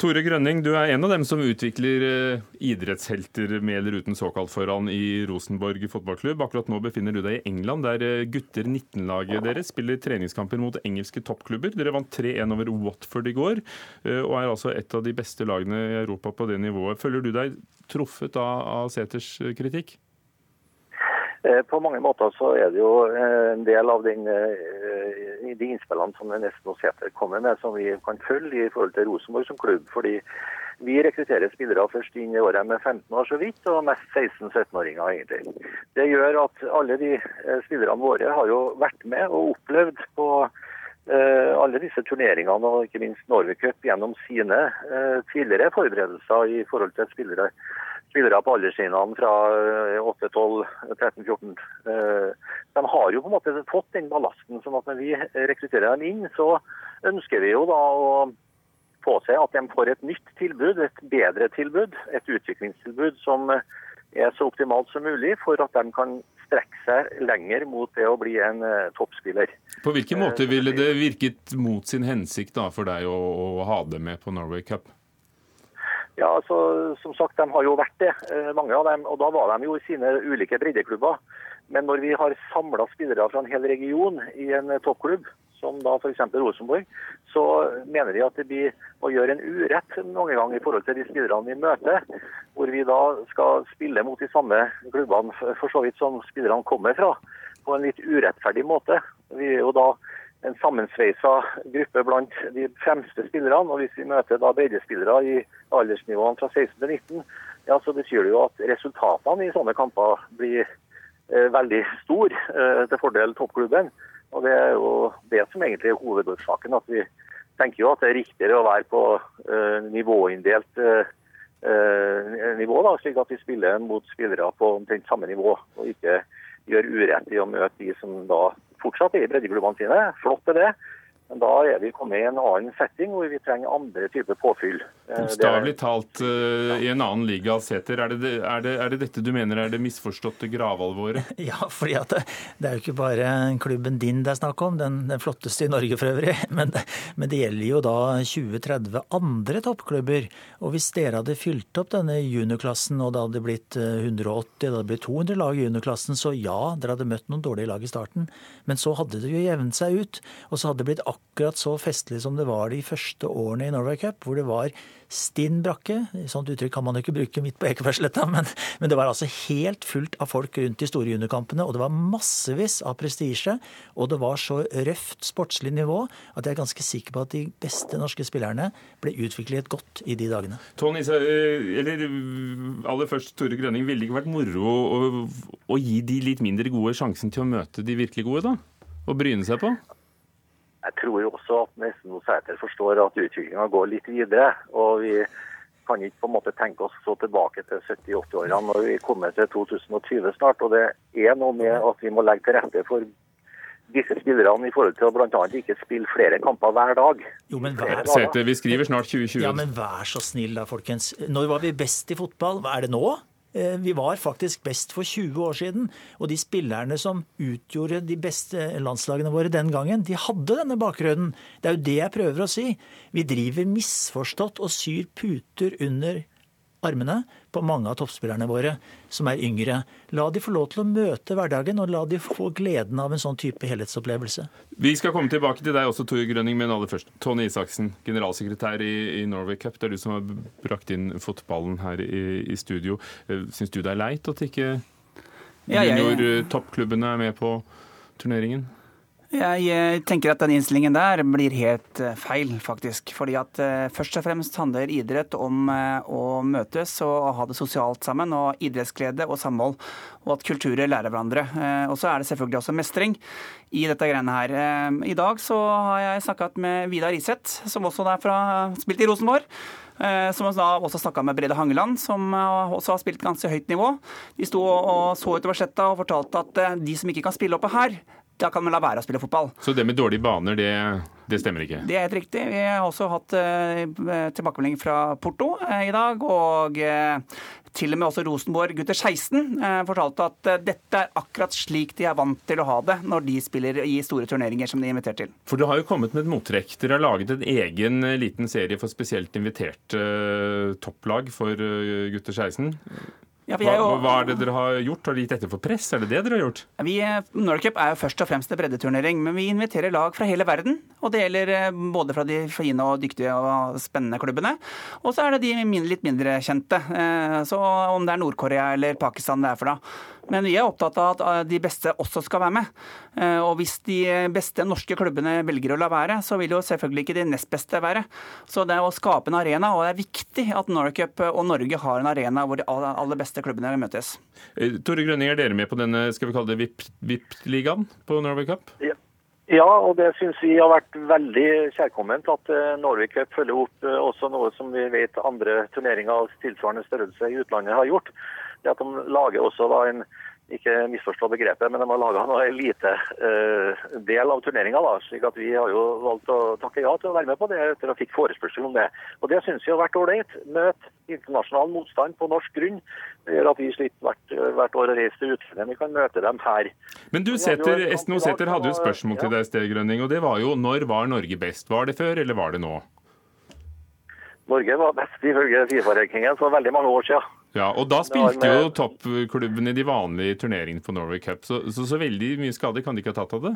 Tore Grønning, du er en av dem som utvikler eh, idrettshelter med eller uten såkalt foran i Rosenborg fotballklubb. Akkurat nå befinner du deg i England, der eh, gutter 19-laget deres spiller treningskamper mot engelske toppklubber. Dere vant 3-1 over Watford i går, eh, og er altså et av de beste lagene i Europa på det nivået. Føler du deg truffet av, Seters kritikk? På mange måter så er det jo en del av den de innspillene som Nesten og Sæter kommer med, som vi kan følge i forhold til Rosenborg som klubb. fordi vi rekrutterer spillere først inn i året med 15 år så vidt, og mest 16-17-åringer egentlig. Det gjør at alle de eh, spillerne våre har jo vært med og opplevd på alle disse turneringene, og ikke minst Norway Cup gjennom sine tidligere forberedelser i forhold til spillere spillere på alderstrinnene fra 8, 12, 13, 14. De har jo på en måte fått den ballasten. sånn at når vi rekrutterer dem inn, så ønsker vi jo da å få seg at de får et nytt tilbud, et bedre tilbud, et utviklingstilbud som er så optimalt som mulig for at de kan strekke seg lenger mot det å bli en uh, toppspiller. På hvilken måte ville det virket mot sin hensikt da, for deg å, å ha det med på Norway Cup? Ja, altså, som sagt, De har jo vært det, eh, mange av dem. og Da var de jo i sine ulike breddeklubber. Men når vi har samla spillere fra en hel region i en toppklubb, som da f.eks. Rosenborg, så mener de at det blir å gjøre en urett mange ganger i forhold til de spillerne vi møter. Hvor vi da skal spille mot de samme klubbene for så vidt som spillerne kommer fra, på en litt urettferdig måte. Vi er jo da en sammensveisa gruppe blant de fremste spillerne. og Hvis vi møter da breddespillere i aldersnivåene fra 16 til 19, ja, så betyr det jo at resultatene i sånne kamper blir eh, veldig store eh, til fordel toppklubben. Og Det er jo det som egentlig er hovedårsaken. at Vi tenker jo at det er riktigere å være på eh, nivåinndelt eh, eh, nivå, da, slik at vi spiller mot spillere på omtrent samme nivå, og ikke gjør urett i å møte de som da fortsatt er i breddeklubbene sine. Flott er det. Men da er vi kommet i en annen setting hvor vi trenger andre typer påfyll. Eh, Bokstavelig talt uh, i en annen liga, Sæter. Er, er, er, det dette du mener er det misforståtte gravalvoret? Ja, fordi det, det, er jo ikke bare klubben din det er snakk om, den, den flotteste i Norge for øvrig. Men, men, det gjelder jo da 20-30 andre toppklubber. Og hvis dere hadde fylt opp denne juniorklassen og det hadde blitt 180, eh, det hadde blitt 200 lag i juniorklassen, så ja, dere hadde møtt noen dårlige lag i starten. Men så hadde det jo jevnet seg ut. Og så hadde det blitt akkurat akkurat så festlig som det var de første årene i Norway Cup, hvor det var stinn brakke. Sånt uttrykk kan man jo ikke bruke midt på Ekebergsletta, men, men det var altså helt fullt av folk rundt de store juniorkampene, og det var massevis av prestisje, og det var så røft sportslig nivå at jeg er ganske sikker på at de beste norske spillerne ble utviklet godt i de dagene. Tony, eh, eller aller først Tore Grønning, ville det ikke vært moro å, å gi de litt mindre gode sjansen til å møte de virkelig gode, da? Å bryne seg på? Jeg tror jo også at nesten Sæter forstår at utviklinga går litt videre. og vi kan ikke på en måte tenke oss så tilbake til 70-80-årene når vi kommer til 2020 snart. og Det er noe med at vi må legge til rette for disse spillerne i forhold til å bl.a. ikke spille flere kamper hver dag. Jo, men vær, Sete, vi skriver snart 2020. Ja, men vær så snill da, folkens. Når var vi best i fotball? Hva er det nå? Eh, vi var faktisk best for 20 år siden. Og de spillerne som utgjorde de beste landslagene våre den gangen, de hadde denne bakgrunnen. Det er jo det jeg prøver å si. Vi driver misforstått og syr puter under armene på mange av toppspillerne våre som er yngre. La de få lov til å møte hverdagen, og la de få gleden av en sånn type helhetsopplevelse. Vi skal komme tilbake til deg også, Tore Grønning, men aller først. Tony Isaksen, generalsekretær i, i, Norway Cup. Det er du som har brakt inn fotballen her i, i studio. Eh, syns du det er leit at ikke junior-toppklubbene er med på turneringen? Jeg tenker at den innstillingen der blir helt eh, feil, faktisk. Fordi at eh, først og fremst handler idrett om eh, å møtes og ha det sosialt sammen. Og idrettsglede og samhold. Og at kulturer lærer hverandre. Og så er det selvfølgelig også mestring i dette greiene her. I dag så har jeg snakket med Vidar Iseth, som også er fra spilt i Rosenborg. Som da også snakka med Brede Hangeland, som også har spilt ganske høyt nivå. De sto og så utover sletta og fortalte at de som ikke kan spille oppe her, da kan man la være å spille fotball. Så det med dårlige baner, det, det stemmer ikke? Det er helt riktig. Vi har også hatt uh, tilbakemelding fra Porto uh, i dag. Og uh, til og med også Rosenborg gutter 16 fortalte at dette er akkurat slik de er vant til å ha det når de spiller i store turneringer som de er invitert til. For du har jo kommet med et mottrekk. Dere har laget en egen liten serie for spesielt inviterte topplag for gutter 16. Ja, hva, jo, hva, er det dere har gjort? Har dere gitt etter for press? Er det det dere har gjort? Vi, Nordic Cup er jo først og fremst en breddeturnering, men vi inviterer lag fra hele verden. Og det gjelder eh, både fra de fine og dyktige og spennende klubbene. Og så er det de litt mindre kjente. Eh, så om det er Nord-Korea eller Pakistan det er for da. Men vi er opptatt av at eh, de beste også skal være med. Eh, og hvis de beste norske klubbene velger å la være, så vil jo selvfølgelig ikke de nest beste være. Så det er å skape en arena, og det er viktig at Norcup og Norge har en arena hvor de aller beste klubbene møtes. Eh, Tore Grønning, er dere med på denne skal vi kalle det VIP-ligaen på Norway Cup? Ja. Ja, og det syns vi har vært veldig kjærkomment at Norway Cup følger opp også noe som vi vet andre turneringer av tilsvarende størrelse i utlandet har gjort det at de lager også da en ikke misforstå begrepet, men de har laga en uh, del av turneringa. slik at vi har jo valgt å takke ja til å være med på det etter å fikk forespørsel om det. Og Det syns vi har vært ålreit. Møte internasjonal motstand på norsk grunn. Det gjør at vi slipper hvert, hvert år å reise til utlandet. Vi kan møte dem her. Men du, Sæter, Esten Sæter hadde jo et spørsmål til deg, Sted Grønning, og det var jo når var Norge best? Var det før, eller var det nå? Norge var best ifølge Fifa-rankingen for veldig mange år siden. Ja, og Da spilte jo toppklubbene i de vanlige turneringene på Norway Cup, så, så, så veldig mye skade kan de ikke ha tatt av det?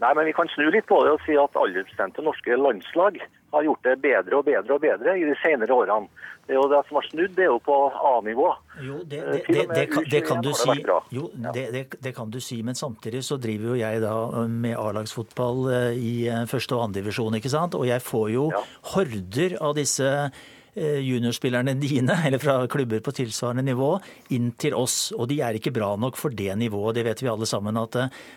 Nei, men vi kan snu litt på det og si at aldersbestemte norske landslag har gjort det bedre og bedre og bedre i de senere årene. Det, er jo det som har snudd, det er jo på A-nivå. Jo, det, det, det, det, kan, det kan du si. Jo, det, kan du si, men samtidig så driver jo jeg da med A-lagsfotball eh, i eh, første og andre divisjon, ikke sant? Og jeg får jo ja. horder av disse Eh, juniorspillerne dine, eller fra klubber på tilsvarende nivå, inn til oss. Og de er ikke bra nok for det nivået. Det vet vi alle sammen. At,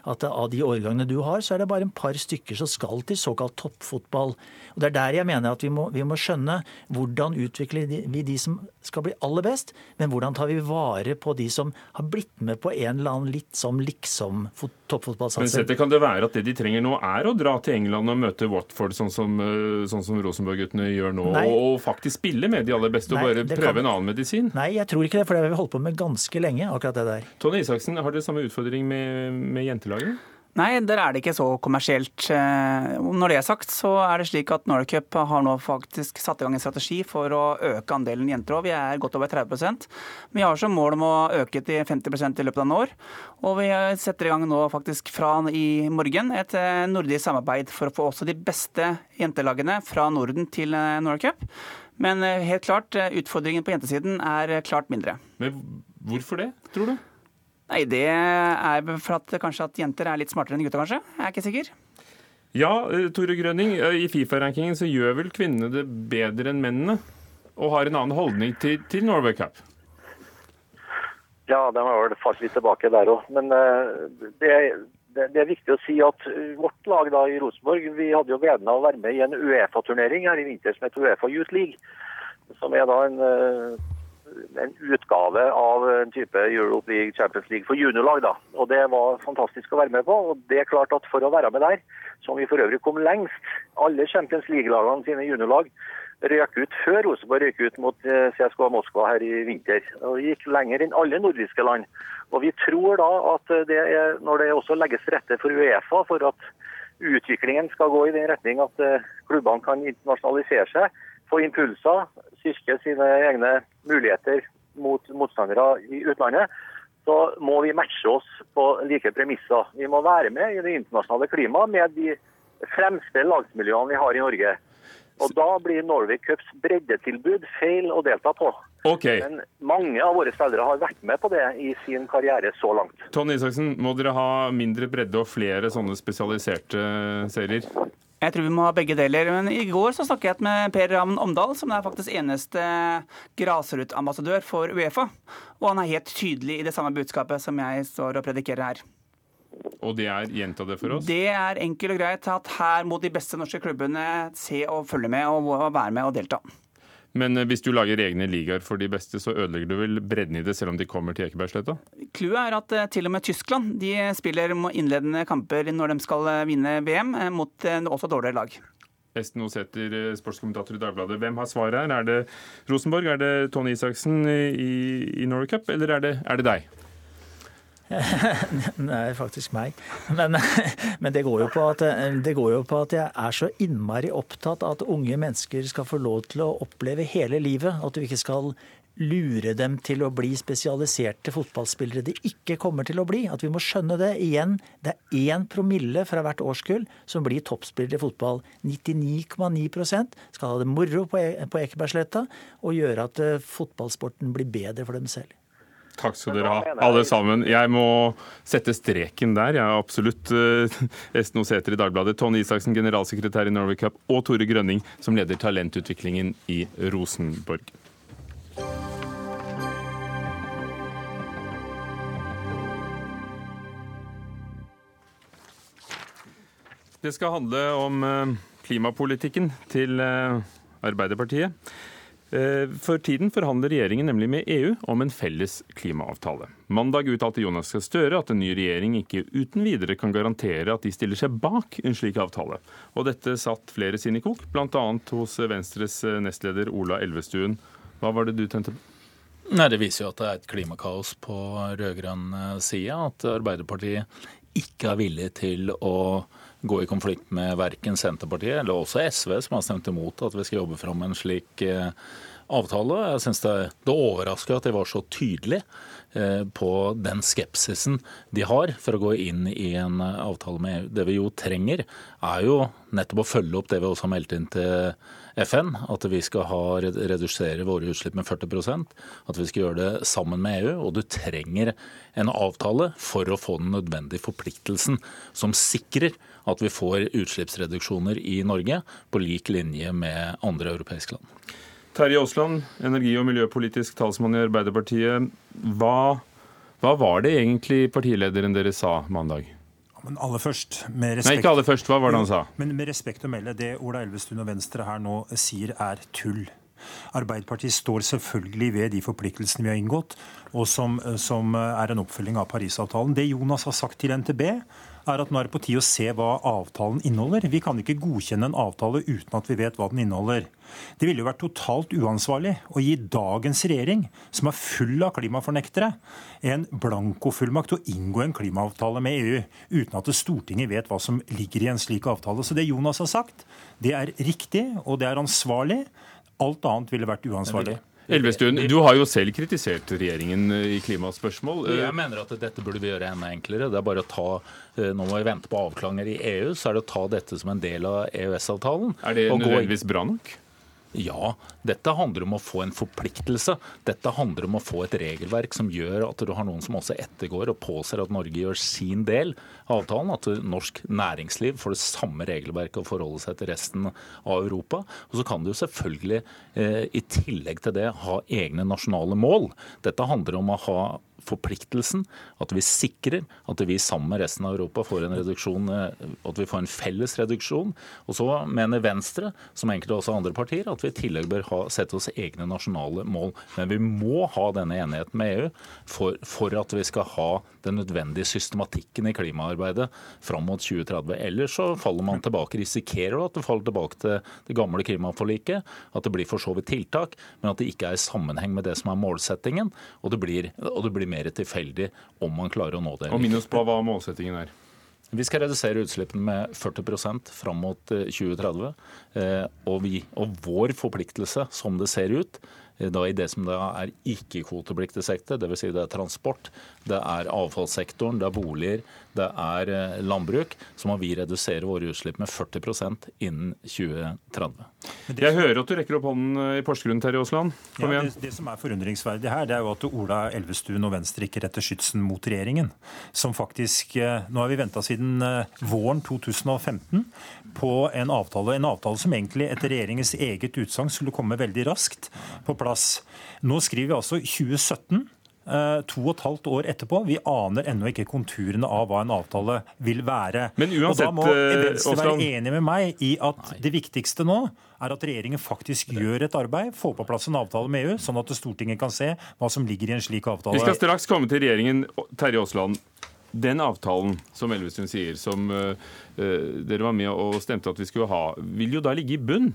at av de årgangene du har, så er det bare en par stykker som skal til såkalt toppfotball. Og Det er der jeg mener at vi må, vi må skjønne hvordan utvikler vi de som skal bli aller best, men hvordan tar vi vare på de som har blitt med på en eller annen litt som liksom toppfotballsatser. Men Kan det være at det de trenger nå er å dra til England og møte Watford, sånn som, eh, sånn som Rosenborg-guttene gjør nå, Nei. og faktisk spille med de aller beste og bare prøve kan... en annen medisin? Nei, jeg tror ikke det, for det har vi holdt på med ganske lenge, akkurat det der. Tone Isaksen, har dere samme utfordring med, med jentelaget? Nei, der er det ikke så kommersielt. Eh, når det er sagt, så er det slik at Norcup har nå faktisk satt i gang en strategi for å øke andelen jenter. Vi er godt over 30% Vi har som mål om å øke til 50% i løpet av noen år. Og vi setter i gang nå faktisk fra i morgen et eh, nordisk samarbeid for å få også de beste jentelagene fra Norden til eh, Cup. Men helt klart, utfordringen på jentesiden er klart mindre. Men hvorfor det, tror du? Nei, Det er for at kanskje at jenter er litt smartere enn gutta, kanskje? Jeg er ikke sikker. Ja, eh, Tore Grønning. Eh, I Fifa-rankingen så gjør vel kvinnene det bedre enn mennene? Og har en annen holdning til, til Norway Cup? Ja, de har vel falt litt tilbake der òg. Men uh, det, det, det, er viktig å si at vårt lag da i Rosenborg vi hadde jo gleden av å være med i en Uefa-turnering her i vinter som heter Uefa Youth League. Som er da en en utgave av en type Europe League, Champions League for juniorlag. da. Og Det var fantastisk å være med på. og det er klart at For å være med der, som vi for øvrig kom lengst Alle Champions League-lagene sine juniorlag røk ut før Rosenborg røk ut mot eh, CSKA Moskva her i vinter. og Vi gikk lenger enn alle nordiske land. Og Vi tror da at det er, når det også legges til rette for Uefa for at utviklingen skal gå i den retning at eh, klubbene kan internasjonalisere seg, få impulser, styrke sine egne muligheter mot motstandere i utlandet, så må vi matche oss på like premisser. Vi må være med i det internasjonale klimaet med de fremste lagsmiljøene vi har i Norge. Og Da blir Norway Cups breddetilbud feil å delta på. Okay. Men mange av våre spillere har vært med på det i sin karriere så langt. Tony Isaksen, må dere ha mindre bredde og flere sånne spesialiserte serier? Jeg tror vi må ha begge deler. Men I går så snakket jeg med Per Ravn Omdal, som er faktisk eneste grasrotambassadør for Uefa. Og han er helt tydelig i det samme budskapet som jeg står og predikerer her. Og det er, gjenta det for oss? Det er enkelt og greit at her må de beste norske klubbene se og følge med og være med og delta. Men eh, hvis du lager egne ligaer for de beste, så ødelegger du vel bredden i det, selv om de kommer til Ekebergsletta? Clouet er at eh, til og med Tyskland de spiller innledende kamper når de skal eh, vinne VM, mot også dårligere lag. Esten Oseter, sportskommentator i Dagbladet. Hvem har svaret her? Er det Rosenborg, er det Tony Isaksen i, i Norway Cup, eller er det, er det deg? er faktisk meg. Men, men det, går at, det, går jo på at, jeg er så innmari opptatt av at unge mennesker skal få lov til å oppleve hele livet. At du ikke skal lure dem til å bli spesialiserte fotballspillere de ikke kommer til å bli. At vi må skjønne det. Igjen, det er én promille fra hvert årskull som blir toppspillere i fotball. 99,9% skal ha det moro på e-, Ekebergsletta og gjøre at eh, fotballsporten blir bedre for dem selv. Takk skal dere ha, alle sammen. Jeg må sette streken der. Jeg er absolutt Esten Oseter i Dagbladet, Tone Isaksen, generalsekretær i Norway Cup, og Tore Grønning, som leder talentutviklingen i Rosenborg. Det skal handle om uh, klimapolitikken til uh, Arbeiderpartiet. Eh, for tiden forhandler regjeringen nemlig med EU om en felles klimaavtale. Mandag uttalte Jonas Gahr Støre at en ny regjering ikke uten videre kan garantere at de stiller seg bak en slik avtale. Og dette satt flere sinn i kok, bl.a. hos Venstres nestleder Ola Elvestuen. Hva var det du tente på? Nei, Det viser jo at det er et klimakaos på rød-grønn eh, side. At Arbeiderpartiet ikke er villig til å gå i konflikt med verken Senterpartiet eller også SV, som har stemt imot at vi skal jobbe fram en slik eh, avtale. Jeg synes det, det overrasker at de var så tydelige eh, på den skepsisen de har for å gå inn i en avtale med EU. Det vi jo trenger, er jo nettopp å følge opp det vi også har meldt inn til FN, at vi skal ha, redusere våre utslipp med 40% at vi skal gjøre det sammen med EU. Og du trenger en avtale for å få den nødvendige forpliktelsen som sikrer at vi får utslippsreduksjoner i Norge på lik linje med andre europeiske land. Terje Aasland, energi- og miljøpolitisk talsmann i Arbeiderpartiet. Hva, hva var det egentlig partilederen deres sa mandag? Men aller først, med respekt, Nei, ikke aller først. Hva var det han sa? Men med respekt å melde, det Ola Elvestuen og Venstre her nå sier er tull. Arbeiderpartiet står selvfølgelig ved de forpliktelsene vi har inngått, og som, som er en oppfølging av Parisavtalen. Det Jonas har sagt til NTB, er at nå er det på tide å se hva avtalen inneholder. Vi kan ikke godkjenne en avtale uten at vi vet hva den inneholder. Det ville jo vært totalt uansvarlig å gi dagens regjering, som er full av klimafornektere, en blankofullmakt å inngå en klimaavtale med EU uten at Stortinget vet hva som ligger i en slik avtale. Så det Jonas har sagt, det er riktig og det er ansvarlig. Alt annet ville vært uansvarlig. Elvestuen, du har jo selv kritisert regjeringen eh, i klimaspørsmål. Jeg eh, mener at dette burde vi gjøre enda enklere. Det er bare å ta, eh, Nå må vi vente på avklanger i EU, så er det å ta dette som en del av EØS-avtalen. Er det nødvendigvis bra nok? Ja, dette handler om å få en forpliktelse. Dette handler om å få et regelverk som gjør at du har noen som også ettergår og påser at Norge gjør sin del av avtalen. At norsk næringsliv får det samme regelverket å forholde seg til resten av Europa. Og så kan du selvfølgelig eh, i tillegg til det ha egne nasjonale mål. Dette handler om å ha forpliktelsen, at vi sikrer at vi sammen med resten av Europa får en reduksjon, eh, at vi får en felles reduksjon. Og så mener Venstre, som enkelte også andre partier, at vi i tillegg bør ha, sette oss egne nasjonale mål. Men vi må ha denne enigheten med EU for, for at vi skal ha den nødvendige systematikken i klimaarbeidet fram mot 2030. Ellers så faller man tilbake, risikerer at det faller tilbake til det gamle klimaforliket, at det blir for så vidt tiltak, men at det ikke er i sammenheng med det som er målsettingen. og det blir, og det blir mer tilfeldig om man klarer å nå det. Og minus på hva målsettingen er. Vi skal redusere utslippene med 40% fram mot 2030. Eh, eh, og, vi, og vår forpliktelse, som det ser ut, eh, da i det som da er ikke-kvotepliktig sektor, dvs. Si det er transport, det er avfallssektoren, det er boliger, det er eh, landbruk, så må vi redusere våre utslipp med 40% innen 2030. Jeg hører at du rekker opp hånden eh, i Porsgrunn, Terje Aasland. Kom ja, det, det, som er forundringsverdig her, det er jo at Ola Elvestuen og Venstre ikke retter skytsen mot regjeringen. Som faktisk eh, Nå har vi venta siden våren 2015 på en avtale. En avtale som egentlig etter regjeringens eget utsagn skulle komme veldig raskt på plass. Nå skriver vi altså 2017. Eh, to og et halvt år etterpå. Vi aner ennå ikke konturene av hva en avtale vil være. Men uansett, og Da må eh, Venstre være enig med meg i at det viktigste nå er at regjeringen faktisk gjør et arbeid, får på plass en avtale med EU, sånn at Stortinget kan se hva som ligger i en slik avtale. Vi skal straks komme til regjeringen. Terje Aasland, den avtalen som Elvestuen sier, som uh, dere var med og stemte at vi skulle ha, vil jo da ligge i bunn?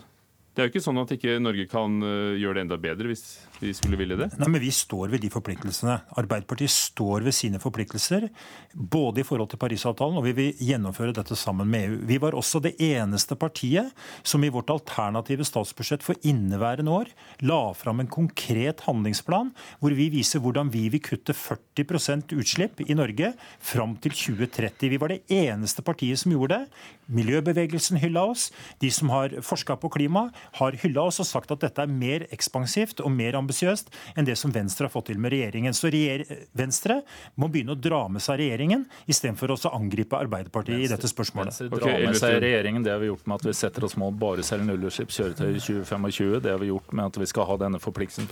Det er jo ikke sånn at ikke Norge kan uh, gjøre det enda bedre hvis de skulle ville det? Nei, men Vi står ved de forpliktelsene. Arbeiderpartiet står ved sine forpliktelser, både i forhold til Parisavtalen og vi vil gjennomføre dette sammen med EU. Vi var også det eneste partiet som i vårt alternative statsbudsjett for inneværende år la fram en konkret handlingsplan hvor vi viser hvordan vi vil kutte 40% utslipp i Norge fram til 2030. Vi var det eneste partiet som gjorde det. Miljøbevegelsen hylla oss. De som har forska på klima, har hylla oss og sagt at dette er mer ekspansivt og mer ambisiøst enn det som Venstre har fått til med regjeringen. Så regjer Venstre må begynne å dra med seg regjeringen, istedenfor å angripe Arbeiderpartiet Venstre, i dette spørsmålet. Venstre drar okay, med seg regjeringen, Det har vi gjort med at vi setter oss mål bare selv nullutslippskjøretøy i 2025. Det har vi gjort med at vi skal ha denne forpliktelsen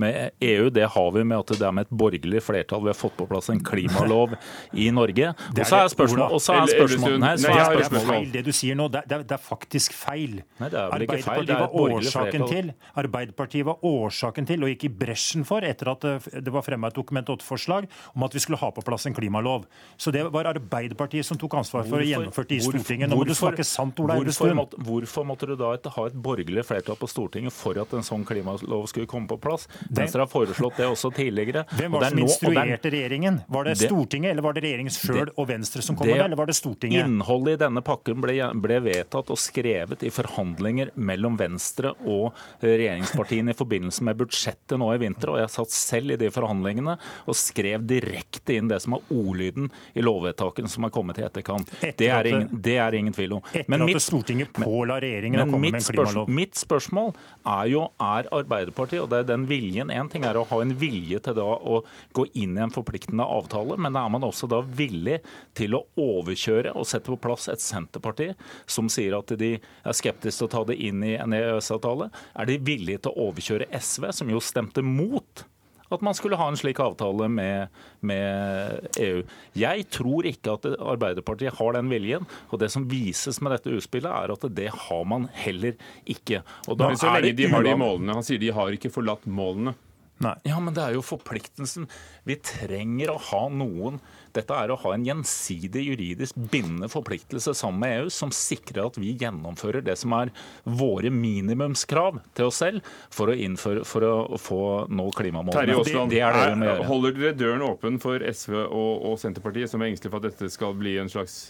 med EU. Det har vi med at det er med et borgerlig flertall. Vi har fått på plass en klimalov i Norge. Og så er spørsmålet og så er feil Det du sier nå, det er, det er faktisk feil. Nei, det er vel ikke feil. Det er et borgerlig flertall. Til, Arbeiderpartiet var årsaken årsaken til, og gikk i bresjen for, etter at det var fremma et Dokument 8-forslag om at vi skulle ha på plass en klimalov. Så det var Arbeiderpartiet som tok ansvar for hvorfor, å gjennomføre det i Stortinget. Nå må du snakke sant, Ola Elvestuen. Hvorfor, hvorfor måtte du da ha et borgerlig flertall på Stortinget for at en sånn klimalov skulle komme på plass? Venstre har foreslått det også tidligere. Hvem var det som instruerte regjeringen? Var det Stortinget, eller var det regjeringen sjøl og Venstre som kom med det, eller var det Stortinget? Innholdet i denne pakken ble, ble vedtatt og skrevet i forhandlinger mellom Venstre og regjeringspartiene i forbindelse med budsjettet nå i vinter, og jeg satt selv i de forhandlingene og skrev direkte inn det som er ordlyden i lovvedtakene som er kommet i etterkant. Det er ingen, det er ingen tvil om. Etter at Stortinget påla regjeringen å komme med en klimalov. Mitt spørsmål er jo er Arbeiderpartiet, og det er den viljen En ting er å ha en vilje til da å gå inn i en forpliktende avtale, men er man også da villig til å overkjøre og sette på plass et Senterparti som sier at de er skeptiske til å ta det inn i en EØS-avtale? Er de villige til å overkjøre SV, som jo stemte mot at man skulle ha en slik avtale med, med EU. Jeg tror ikke at Arbeiderpartiet har den viljen. Og det som vises med dette utspillet, er at det har man heller ikke. Og da Men så lenge de har de målene. Han sier de har ikke forlatt målene. Nei. Ja, men det er jo forpliktelsen. Vi trenger å ha noen Dette er å ha en gjensidig juridisk bindende forpliktelse sammen med EU som sikrer at vi gjennomfører det som er våre minimumskrav til oss selv for å, innføre, for å få nå klimamålene. Aasland, det, det er, holder dere døren åpen for SV og, og Senterpartiet, som er engstelige for at dette skal bli en slags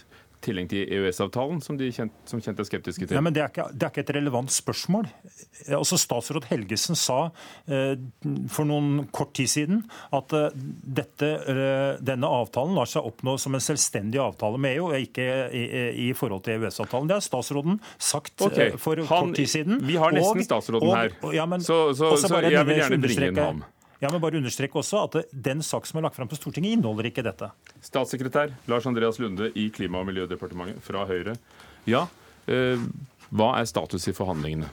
tillegg til EØS-avtalen, som de kjent, som kjent er skeptiske til? Ja, men det er, ikke, det er, ikke, et relevant spørsmål. Altså, statsråd Helgesen sa eh, for noen kort tid siden at eh, dette, eh, denne avtalen lar seg oppnå som en selvstendig avtale med EU, og ikke i, i forhold til EØS-avtalen. Det har statsråden sagt okay. for Han, kort tid siden. Vi har nesten og, statsråden og, her, ja, men, så, så, så jeg vil gjerne bringe inn ham. Jeg må bare understreke også at Den sak som er lagt fram på Stortinget, inneholder ikke dette. Statssekretær Lars Andreas Lunde i Klima- og miljødepartementet fra Høyre. Ja, eh, hva er status i forhandlingene?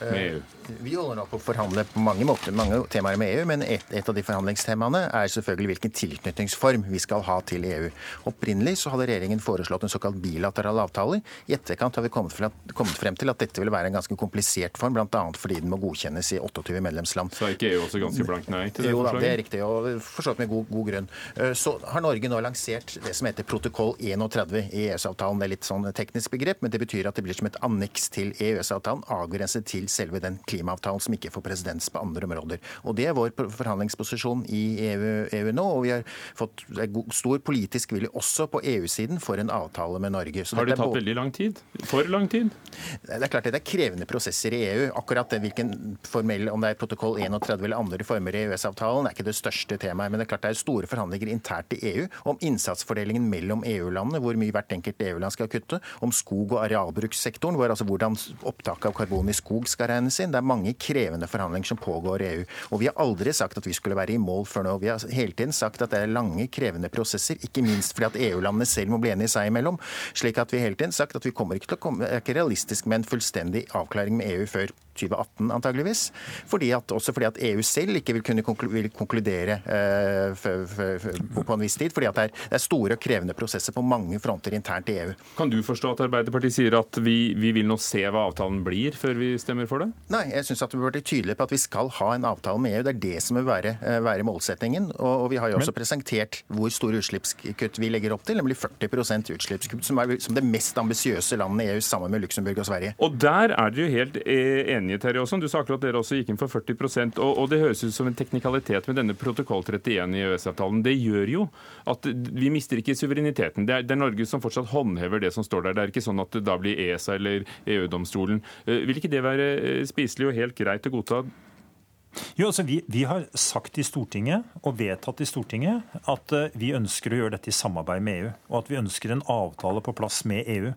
med EU? Vi holder nå på å forhandle på mange måter, mange temaer med EU, men et, et, av de forhandlingstemaene er selvfølgelig hvilken tilknytningsform vi skal ha til EU. Opprinnelig så hadde regjeringen foreslått en såkalt bilateral avtale. I etterkant har vi kommet, fra, kommet frem til at dette ville være en ganske komplisert form, bl.a. fordi den må godkjennes i 28 medlemsland. Så er ikke EU også ganske blankt nei til det jo, forslaget? Jo, det er riktig, og for så vidt med god, god, grunn. Eh, så har Norge nå lansert det som heter protokoll 31 i EØS-avtalen. Det er litt sånn teknisk begrep, men det betyr at det blir som et anneks til EØS-avtalen, avgrenset til selve den klimaavtalen som ikke får presedens på andre områder. Og Det er vår forhandlingsposisjon i EU, EU nå, og vi har fått stor politisk vilje også på EU-siden for en avtale med Norge. Så har det tatt både... veldig lang tid? For lang tid? Det er klart det er krevende prosesser i EU. Akkurat det, hvilken formell, om det er protokoll 31 eller andre former i EØS-avtalen, er ikke det største temaet. Men det er klart det er store forhandlinger internt i EU om innsatsfordelingen mellom EU-landene, hvor mye hvert enkelt EU-land skal kutte, om skog- og arealbrukssektoren, hvor altså hvordan opptaket av karbon i skog skal regnes inn. Det er mange krevende forhandlinger som pågår i EU. Og vi har aldri sagt at vi skulle være i mål før nå. Vi har hele tiden sagt at det er lange, krevende prosesser, ikke minst fordi at EU-landene selv må bli enige seg imellom. Slik at vi hele tiden sagt at vi kommer ikke til å komme, det er ikke realistisk med en fullstendig avklaring med EU før 2018, antageligvis. Fordi at, også fordi at EU selv ikke vil kunne konkludere eh, for, for, for, på en viss tid. Fordi at det er, det er, store og krevende prosesser på mange fronter internt i EU. Kan du forstå at Arbeiderpartiet sier at vi, vi vil nå se hva avtalen blir, før vi stemmer for det? Nei, jeg syns at vi bør være tydelige på at vi skal ha en avtale med EU. Det er det som vil være, uh, være målsettingen. Og, og, vi har jo også Men... presentert hvor store utslippskutt vi legger opp til, nemlig 40% utslippskutt, som er som det mest ambisiøse landet i EU sammen med Luxembourg og Sverige. Og der er dere jo helt eh, enige enige, Terje Aasland. Du sa akkurat at dere også gikk inn for 40 og, og det høres ut som en teknikalitet med denne protokoll 31 i EØS-avtalen. Det gjør jo at vi mister ikke suvereniteten. Det er, det er, Norge som fortsatt håndhever det som står der. Det er ikke sånn at det da blir ESA eller EU-domstolen. Eh, vil ikke det være eh, spiselig og helt greit å godta? Jo, altså vi, vi, har sagt i Stortinget og vedtatt i Stortinget at eh, vi ønsker å gjøre dette i samarbeid med EU. Og at vi ønsker en avtale på plass med EU.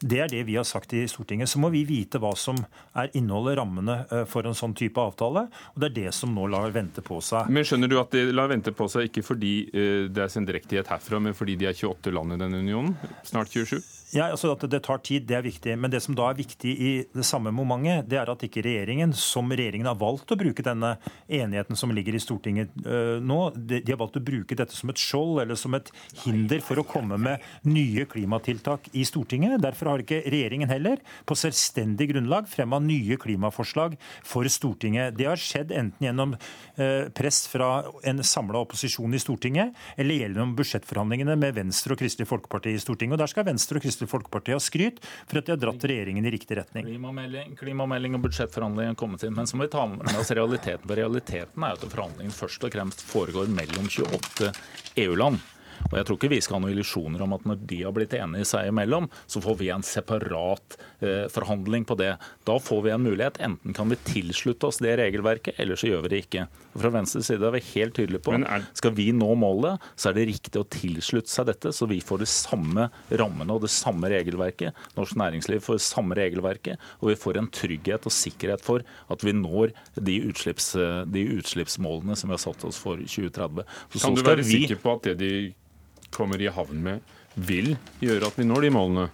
Det er det vi har sagt i Stortinget. Så må vi vite hva som er innholdet, rammene eh, for en sånn type avtale. Og det er det som nå lar vente på seg. Men skjønner du at de lar vente på seg ikke fordi eh, det er sendrektighet herfra, men fordi de er 28 land i denne unionen? Snart 27? Ja, altså At det tar tid, det er viktig. Men det som da er viktig i det samme momentet, det er at ikke regjeringen, som regjeringen har valgt å bruke denne enigheten som ligger i Stortinget uh, nå, de, de, har valgt å bruke dette som et skjold eller som et hinder for å komme med nye klimatiltak i Stortinget. Derfor har ikke regjeringen heller på selvstendig grunnlag fremma nye klimaforslag for Stortinget. Det har skjedd enten gjennom uh, press fra en samla opposisjon i Stortinget, eller gjennom budsjettforhandlingene med Venstre og Kristelig Folkeparti i Stortinget. Og der skal Venstre og Kristelig Kristelig Folkeparti har skryt for at de har dratt regjeringen i riktig retning. Klimamelding, klimamelding og budsjettforhandlinger har kommet inn. Men så må vi ta med oss realiteten. For realiteten er at forhandlingene først og fremst foregår mellom 28 EU-land. Og jeg tror ikke vi skal ha noen illusjoner om at når de har blitt enige seg imellom, så får vi en separat eh, forhandling på det. Da får vi en mulighet. Enten kan vi tilslutte oss det regelverket, eller så gjør vi det ikke. Fra Venstres side er vi helt tydelige på er... skal vi nå målet, så er det riktig å tilslutte seg dette, så vi får de samme rammene og det samme regelverket. Norsk næringsliv får det samme regelverket, og vi får en trygghet og sikkerhet for at vi når de, utslipps, de utslippsmålene som vi har satt oss for 2030. Så kan du være vi... sikker på at det de kommer i havn med, vil gjøre at vi når de målene?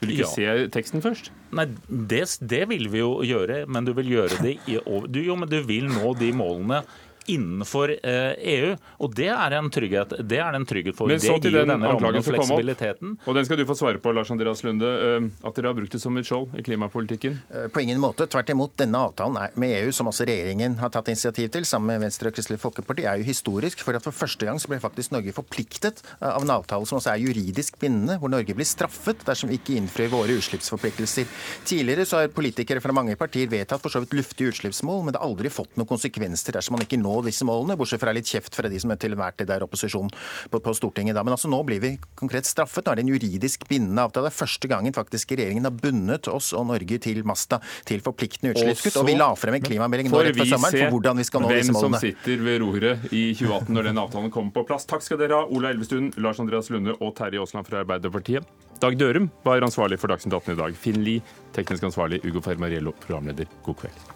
Vil du ikke ja. se teksten først? Nei, det, det, vil vi jo gjøre, men du vil gjøre det i, du, Jo, men du vil nå de målene innenfor EU. Og det er en trygghet, det er en trygghet for. Men så til den denne anklagen som kom opp, og den skal du få svare på, Lars Andreas Lunde. At dere har brukt det som et skjold i klimapolitikken? På ingen måte. Tvert imot. Denne avtalen med EU, som også regjeringen har tatt initiativ til, sammen med Venstre og Kristelig Folkeparti, er jo historisk. For at for første gang så ble faktisk Norge forpliktet av en avtale som også er juridisk bindende, hvor Norge blir straffet dersom vi ikke innfrir våre utslippsforpliktelser. Tidligere så har politikere fra mange partier vedtatt for så vidt luftige utslippsmål, men det har aldri fått noen konsekvenser dersom man ikke når disse målene, bortsett fra litt kjeft fra de som er til enhver tid er opposisjon på, på, Stortinget. Da. Men altså nå blir vi konkret straffet. Nå er det en juridisk bindende avtale. Det er første gangen faktisk regjeringen har bundet oss og Norge til masta til forpliktende utslippskutt. Og vi la frem en klimamelding nå rett før sommeren for hvordan vi skal nå disse målene. Hvem som sitter ved roret i 2018 når den avtalen kommer på plass. Takk skal dere ha, Ola Elvestuen, Lars Andreas Lunde og Terje Aasland fra Arbeiderpartiet. Dag Dørum var ansvarlig for Dagsnytt 18 i dag. Finn Lie, teknisk ansvarlig. Ugo Fermariello, programleder. God kveld.